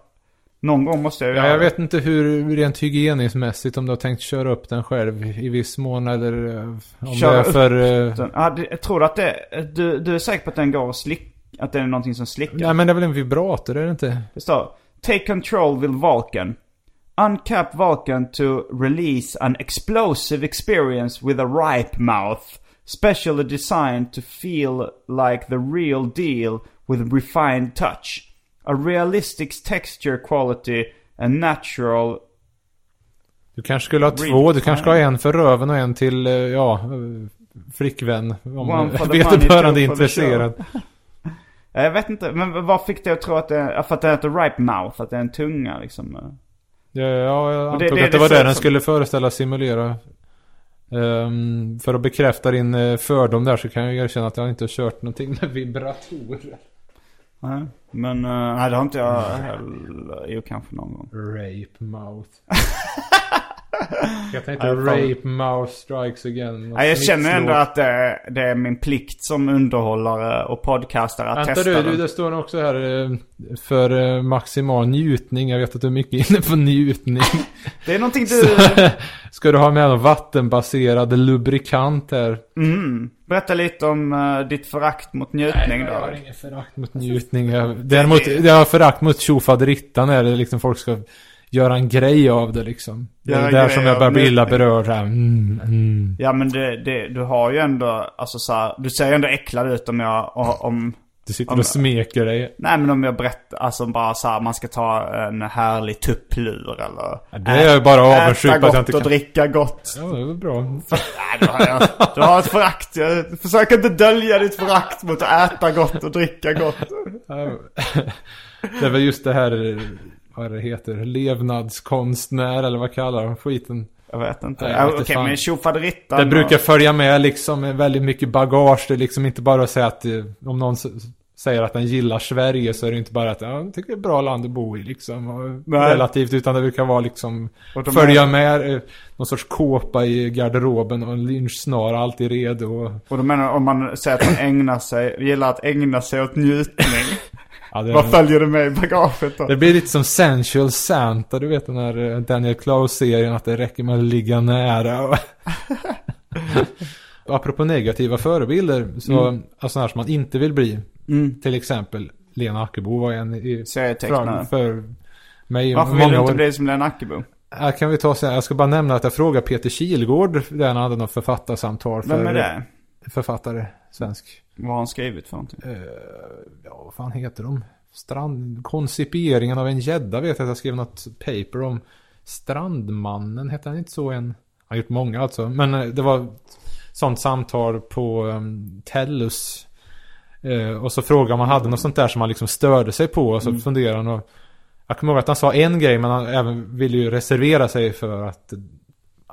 Någon gång måste jag Ja, göra jag vet inte hur rent hygieniskt om du har tänkt köra upp den själv i viss mån eller eh, om Köra det är för... eh, Den- Ja, jag tror att det, du, du är säker på att den går att slick, att det är någonting som slickar? Nej men det är väl en vibrator, är det inte? Det står Take control with Vulcan. Uncap Vulcan to release an explosive experience with a ripe mouth. Specially designed to feel like the real deal with refined touch. A realistic texture quality and natural... Du kanske skulle ha två, du kanske ska ha en för röven och en till, eh, ja, eh, flickvän. Om vederbörande är intresserad. Jag vet inte, men vad fick dig att tro att det för att det heter ripe mouth, att det är en tunga liksom? Ja, ja jag Och det- antog det- att det var det den skulle föreställa simulera. Ehm, för att bekräfta din eh, fördom där så kan jag erkänna att jag inte har kört någonting med vibratorer. Nej. Men, uh, nej det har inte jag heller. Jo, kanske någon gång. Rape mouth. jag tänkte Nej, fan. rape mouth strikes again. Nej, jag känner ändå att det, det är min plikt som underhållare och podcastare att Vänta testa du, den. du, det står också här eh, för eh, maximal njutning. Jag vet att du är mycket inne på njutning. Det är någonting Så, du... ska du ha med någon vattenbaserad lubrikant här? Mm. Berätta lite om eh, ditt förakt mot njutning jag har då. ingen förakt mot njutning. Jag, däremot, jag har förakt mot tjofaderittan liksom folk ska göra en grej av det liksom. Det är där som jag börjar bli illa berörd här. Mm, mm. Ja men det, det, du har ju ändå, alltså så här, du ser ju ändå äcklad ut om jag, om... Du sitter Om- och smeker dig. Nej men om jag berättar, alltså bara så här, man ska ta en härlig tupplur eller... Ja, det är jag bara avundsjuk på att jag inte och kan. dricka gott. Ja, det är bra. Nej, du har, jag, du har ett förakt. Jag försöker inte dölja ditt förakt mot att äta gott och dricka gott. Det väl just det här, vad det heter, levnadskonstnär eller vad kallar de skiten? Jag vet inte. Ja, Okej, fan. men tjofaderittan. Det brukar och- följa med liksom väldigt mycket bagage. Det är liksom inte bara att säga att eh, om någon säger att den gillar Sverige så är det inte bara att ja, jag tycker det är ett bra land att bo i liksom. Och relativt utan det brukar vara liksom följa är- med eh, någon sorts kåpa i garderoben och en lynchsnara alltid redo. Och, Och då menar om man säger att man ägnar sig, gillar att ägna sig åt njutning. ja, det, Vad följer det med i bagaget då? det blir lite som Sensual Santa, du vet den här eh, Daniel Close-serien att det räcker med att ligga nära. Apropå negativa förebilder, så, alltså här som man inte vill bli. Mm. Till exempel Lena Ackebo var en i Serietecknare. för mig Varför vill du inte år. bli som Lena Ackebo? Här kan vi ta sen. Jag ska bara nämna att jag frågade Peter Kilgård där han hade något författarsamtal för Vem är det? författare, svensk. Vad har han skrivit för någonting? Eh, ja, vad fan heter de? strand, koncipieringen av en gädda vet jag att jag skrev något paper om. Strandmannen, hette han inte så en? Han har gjort många alltså. Men eh, det var sånt samtal på um, Tellus. Eh, och så frågade om han hade något sånt där som han liksom störde sig på. Och så Mm. funderade han och... Jag kommer ihåg att han sa en grej men han även ville ju reservera sig för att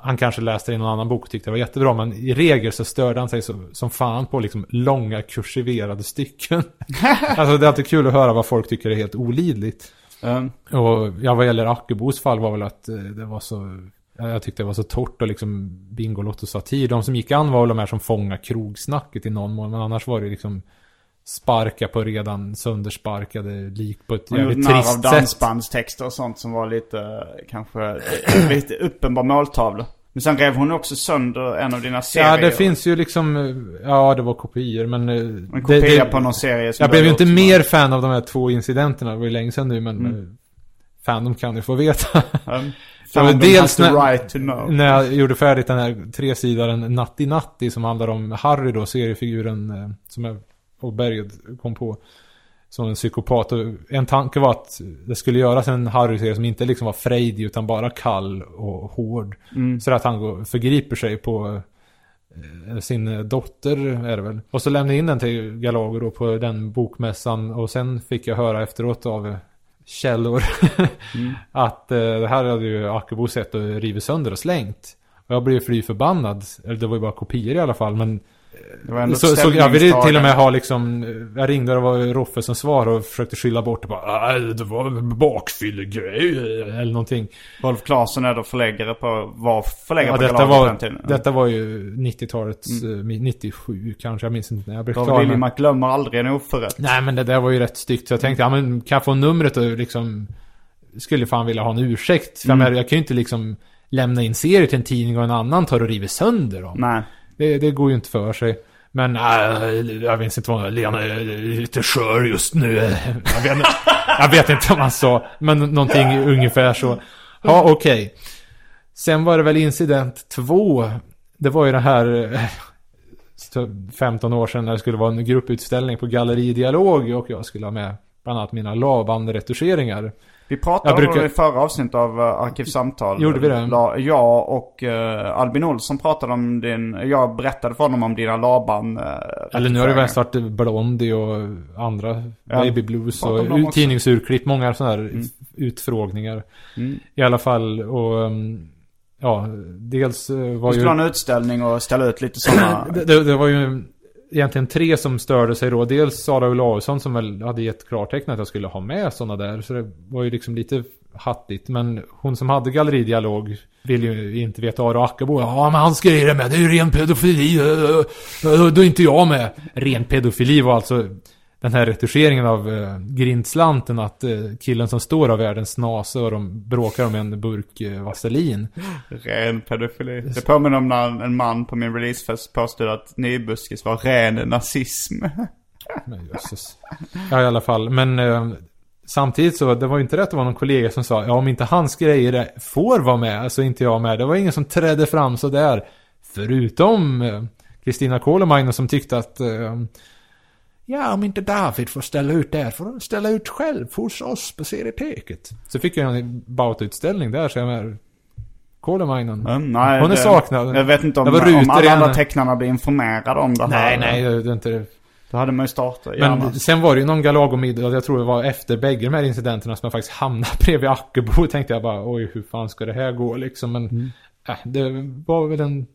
han kanske läste i någon annan bok och tyckte det var jättebra. Men i regel så störde han sig så, som fan på liksom långa kursiverade stycken. alltså det är alltid kul att höra vad folk tycker är helt olidligt. Mm. Och ja, vad gäller Ackebos fall var väl att eh, det var så... ja, Jag tyckte det var så torrt och liksom Bingolotto satir. De som gick an var väl de här som fångade krogsnacket i någon mån. Men annars var det liksom sparka på redan söndersparkade lik på ett gjorde jävligt av trist sätt. dansbandstexter och sånt som var lite, eh, kanske, lite uppenbar måltavla. Men sen rev hon också sönder en av dina serier. Ja, det finns ju liksom... eh, Ja, det var kopior men... eh, En det- kopia det- på någon serie som Jag blev ju inte mer var- fan av de här två incidenterna. Det var ju länge sedan nu men... Mm. Fandom kan ju få veta. Um, Fandom dels när- right to know. När jag gjorde färdigt den här tresidaren Natti Natti som handlar om Harry då, seriefiguren som jag och Berget kom på. Som en psykopat. Och en tanke var att det skulle göras en Harry-serie som inte liksom var frejdig utan bara kall och hård. Mm. Så att han förgriper sig på eh, sin dotter är det väl. Och så lämnade jag in den till Galago då på den bokmässan. Och sen fick jag höra efteråt av källor Mm. att eh, det här hade ju Akebo sett och rivit sönder och slängt. Och jag blev fly förbannad. Eller det var ju bara kopior i alla fall. Men Det var ändå så, så jag ville till och med ha liksom eh, Jag ringde och det var Roffe som svarade och försökte skylla bort det bara "Nej, Det var en bakfyllegrej eller någonting. Rolf Klasen är då förläggare på, var förläggare Ja, på detta, var, den tiden. detta var ju 90-talets, eh, 97 kanske, jag minns inte när jag blev David klar med. Liljemark glömmer aldrig en oförrätt. Nej men det där var ju rätt styggt så jag tänkte, ja men kan jag få numret och liksom Skulle fan vilja ha en ursäkt. För jag Mm. menar, jag kan ju inte liksom lämna in serier till en tidning och en annan tar och river sönder dem. Nej. Det, det går ju inte för sig. Men nej, jag vet inte vad, Lena är lite skör just nu. Jag vet, inte- jag vet inte vad man sa, men någonting ungefär så. Ja, okej. Sen var det väl incident två. Det var ju det här eh, 15 år sedan när det skulle vara en grupputställning på Galleri Dialog och jag skulle ha med bland annat mina Laban-retuscheringar. Vi pratade Jag om brukar- det i förra avsnittet av uh, Arkivsamtal. Gjorde vi det? Jag och uh, Albin Olsson pratade om din... Jag berättade för honom om dina Laban... Uh, Eller nu har det väl varit Blondie och andra Ja, Baby Blues och tidningsurklipp. Många sådana här utfrågningar. Mm. I alla fall och um, ja, dels eh, var ju... skulle ha en utställning och ställa ut lite sådana... det, det, det var ju egentligen tre som störde sig då. Dels Sara Olausson som väl hade gett klartecken att jag skulle ha med sådana där. Så det var ju liksom lite hattigt. Men hon som hade galleridialog vill ju inte veta Aro Ackebo. Ja men hans grejer är med. Det är ju ren pedofili. Då är inte jag med. Ren pedofili var alltså den här retuscheringen av uh, grindslanten att eh, killen som står av världens nase och de bråkar om en burk uh, vaselin. Ren pedofili. Det påminner om när en man på min releasefest påstod att nybuskis var ren nazism. Men jösses. Ja i alla fall. Men eh, samtidigt så det var ju inte rätt att vara någon kollega som sa ja om inte hans grejer får vara med så är inte jag med. Det var ingen som trädde fram så där. Förutom eh, Kristina Kolemainen som tyckte att eh, Ja, om inte David får ställa ut där får han ställa ut själv hos oss på serieteket. Så fick jag en Baut-utställning där så jag menar Kolemainen. Mm, nej, Hon är det- saknad. Jag vet inte om, om alla andra henne. tecknarna blir informerade om det här. Nej, nej, det är inte det. Då hade man ju startat gärna. Men sen var det ju någon Galago-middag, jag tror det var efter bägge de här incidenterna som jag faktiskt hamnade bredvid Ackebo. tänkte jag bara, oj hur fan ska det här gå liksom. Men äh, det var väl en,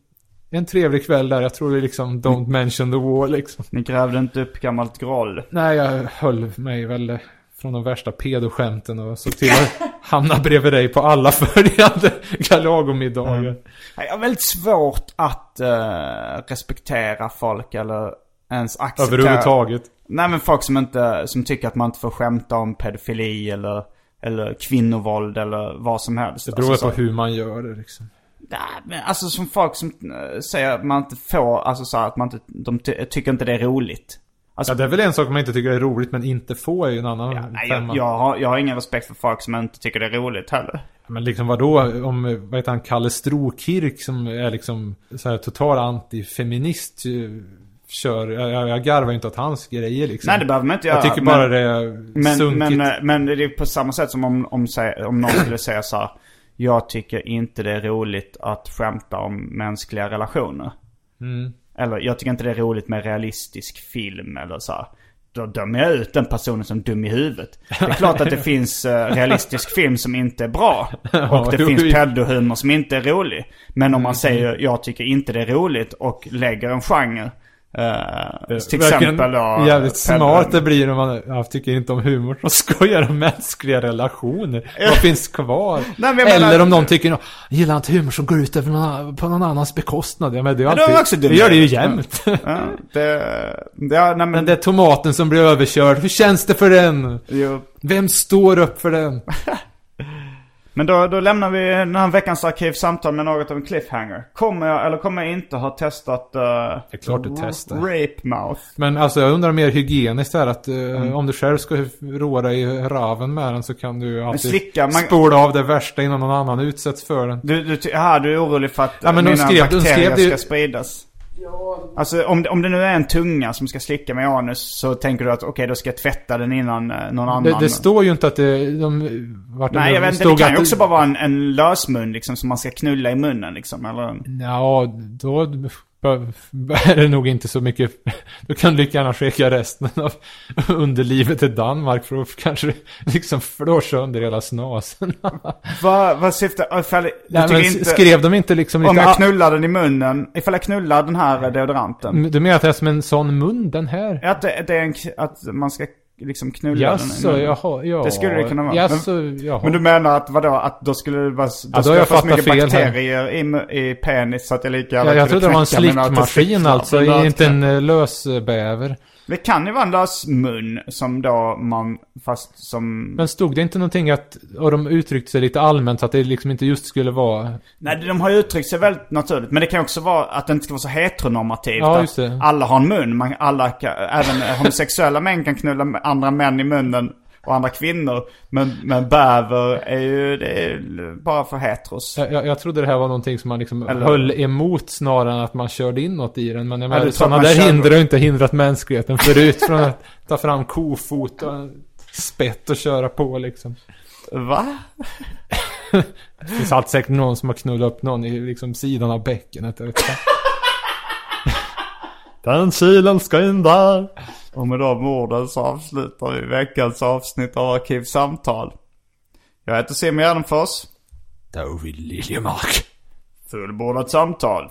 en trevlig kväll där. Jag tror det liksom don't mention the war liksom. Ni grävde inte upp gammalt groll. Nej, jag höll mig väl från de värsta pedoskämten och såg till att hamna bredvid dig på alla följande Galago-middagar. Nej, Jag har väldigt svårt att eh, respektera folk eller ens acceptera. Överhuvudtaget. Nej men folk som inte, som tycker att man inte får skämta om pedofili eller, eller kvinnovåld eller vad som helst. Det beror Alltså, på så- hur man gör det liksom. Nej, men alltså som folk som eh, säger att man inte får, alltså så att man inte, de ty- tycker inte det är roligt. Alltså, Ja, det är väl en sak man inte tycker är roligt men inte få är ju en annan ja, nej, jag, jag, har, jag har ingen respekt för folk som inte tycker det är roligt heller. Men liksom vadå, om, vad heter han, Kalle Strokirk som är liksom så här total antifeminist. eh, kör, jag, jag, garvar inte åt hans grejer liksom. Nej det behöver man inte göra. Jag tycker men- bara det är Men, sunkigt. men, eh, men det är på samma sätt som om, om, om någon skulle säga så här. Jag tycker inte det är roligt att skämta om mänskliga relationer. Mm. Eller jag tycker inte det är roligt med realistisk film eller så här. Då dömer jag ut den personen som dum i huvudet. Det är klart att det finns eh, realistisk film som inte är bra. Och det finns pedohumor som inte är rolig. Men om man säger jag tycker inte det är roligt och lägger en genre. Eh, till exempel då. Jävligt smart det blir om man jag tycker inte om humor som skojar om mänskliga relationer. Vad finns kvar? Nej, men jag menar- Eller om någon tycker jag gillar inte humor som går ut över någon, på någon annans bekostnad. Ja, men det är alltid, man också det gör det ju jämt. Ja, det, ja, nej men, Den där tomaten som blir överkörd, hur känns det för den? jo. Vem står upp för den? men då, då lämnar vi den här veckans arkivsamtal med något av en cliffhanger. Kommer jag, eller kommer jag inte ha testat uh, är klart du testar. Rape Mouth? Men alltså jag undrar mer hygieniskt här att eh, Mm. om du själv ska roa dig i raven med den så kan du alltid slicka, man- spola av det värsta innan någon annan utsätts för den. Du, du, aha, du är orolig för att Ja, men mina skrev- bakterier skrev det ju- ska Alltså om, det- om det nu är en tunga som ska slicka med anus så tänker du att okej då ska jag tvätta den innan eh, någon annan. Det, det står ju inte att det, de, vart Nej jag vet inte, det kan ju också bara vara en, en lösmun liksom som man ska knulla i munnen liksom. Eller, Ja, då är det nog inte så mycket. Du kan lika gärna skicka resten av underlivet till Danmark för att kanske liksom flå sönder hela snasen. vad, vad syftar, ifall, Nej, inte, skrev de inte liksom om jag knullar den i munnen, ifall jag knullar den här deodoranten. Du menar att det är som en sån mun, den här? Att det, det är en, att man ska liksom knulla Jaså, den jaha, ja. Det skulle det kunna vara. Jaså, Men-. Men du menar att vadå, att då skulle det vara, då då skulle jag få så mycket här. bakterier i, i penis så att jag lika Ja, jag trodde det var en slickmaskin alltså, det- inte en eh, lösbäver. Det kan ju vara en lösmun som då man, fast som... Men stod det inte någonting att, och de uttryckte sig lite allmänt så att det liksom inte just skulle vara... Nej, de har ju uttryckt sig väldigt naturligt. Men det kan också vara att det inte ska vara så heteronormativt. Ja, just det. Alla har en mun. Man, alla, även homosexuella män kan knulla andra män i munnen och andra kvinnor. Men, men bäver är ju, det är bara för heteros. Jag, jag, jag trodde det här var någonting som man liksom Eller- höll emot snarare än att man körde in något i den. Men jag menar, sådana där kör- hinder har inte hindrat mänskligheten förut från att ta fram kofot och spett och köra på liksom. Va? Det finns alltid säkert någon som har knullat upp någon i liksom sidan av bäckenet. Den kilen ska in där. Och med de orden så avslutar vi veckans avsnitt av Arkivsamtal. Jag heter Simon Gärdenfors. David Liljemark. Fullbordat samtal.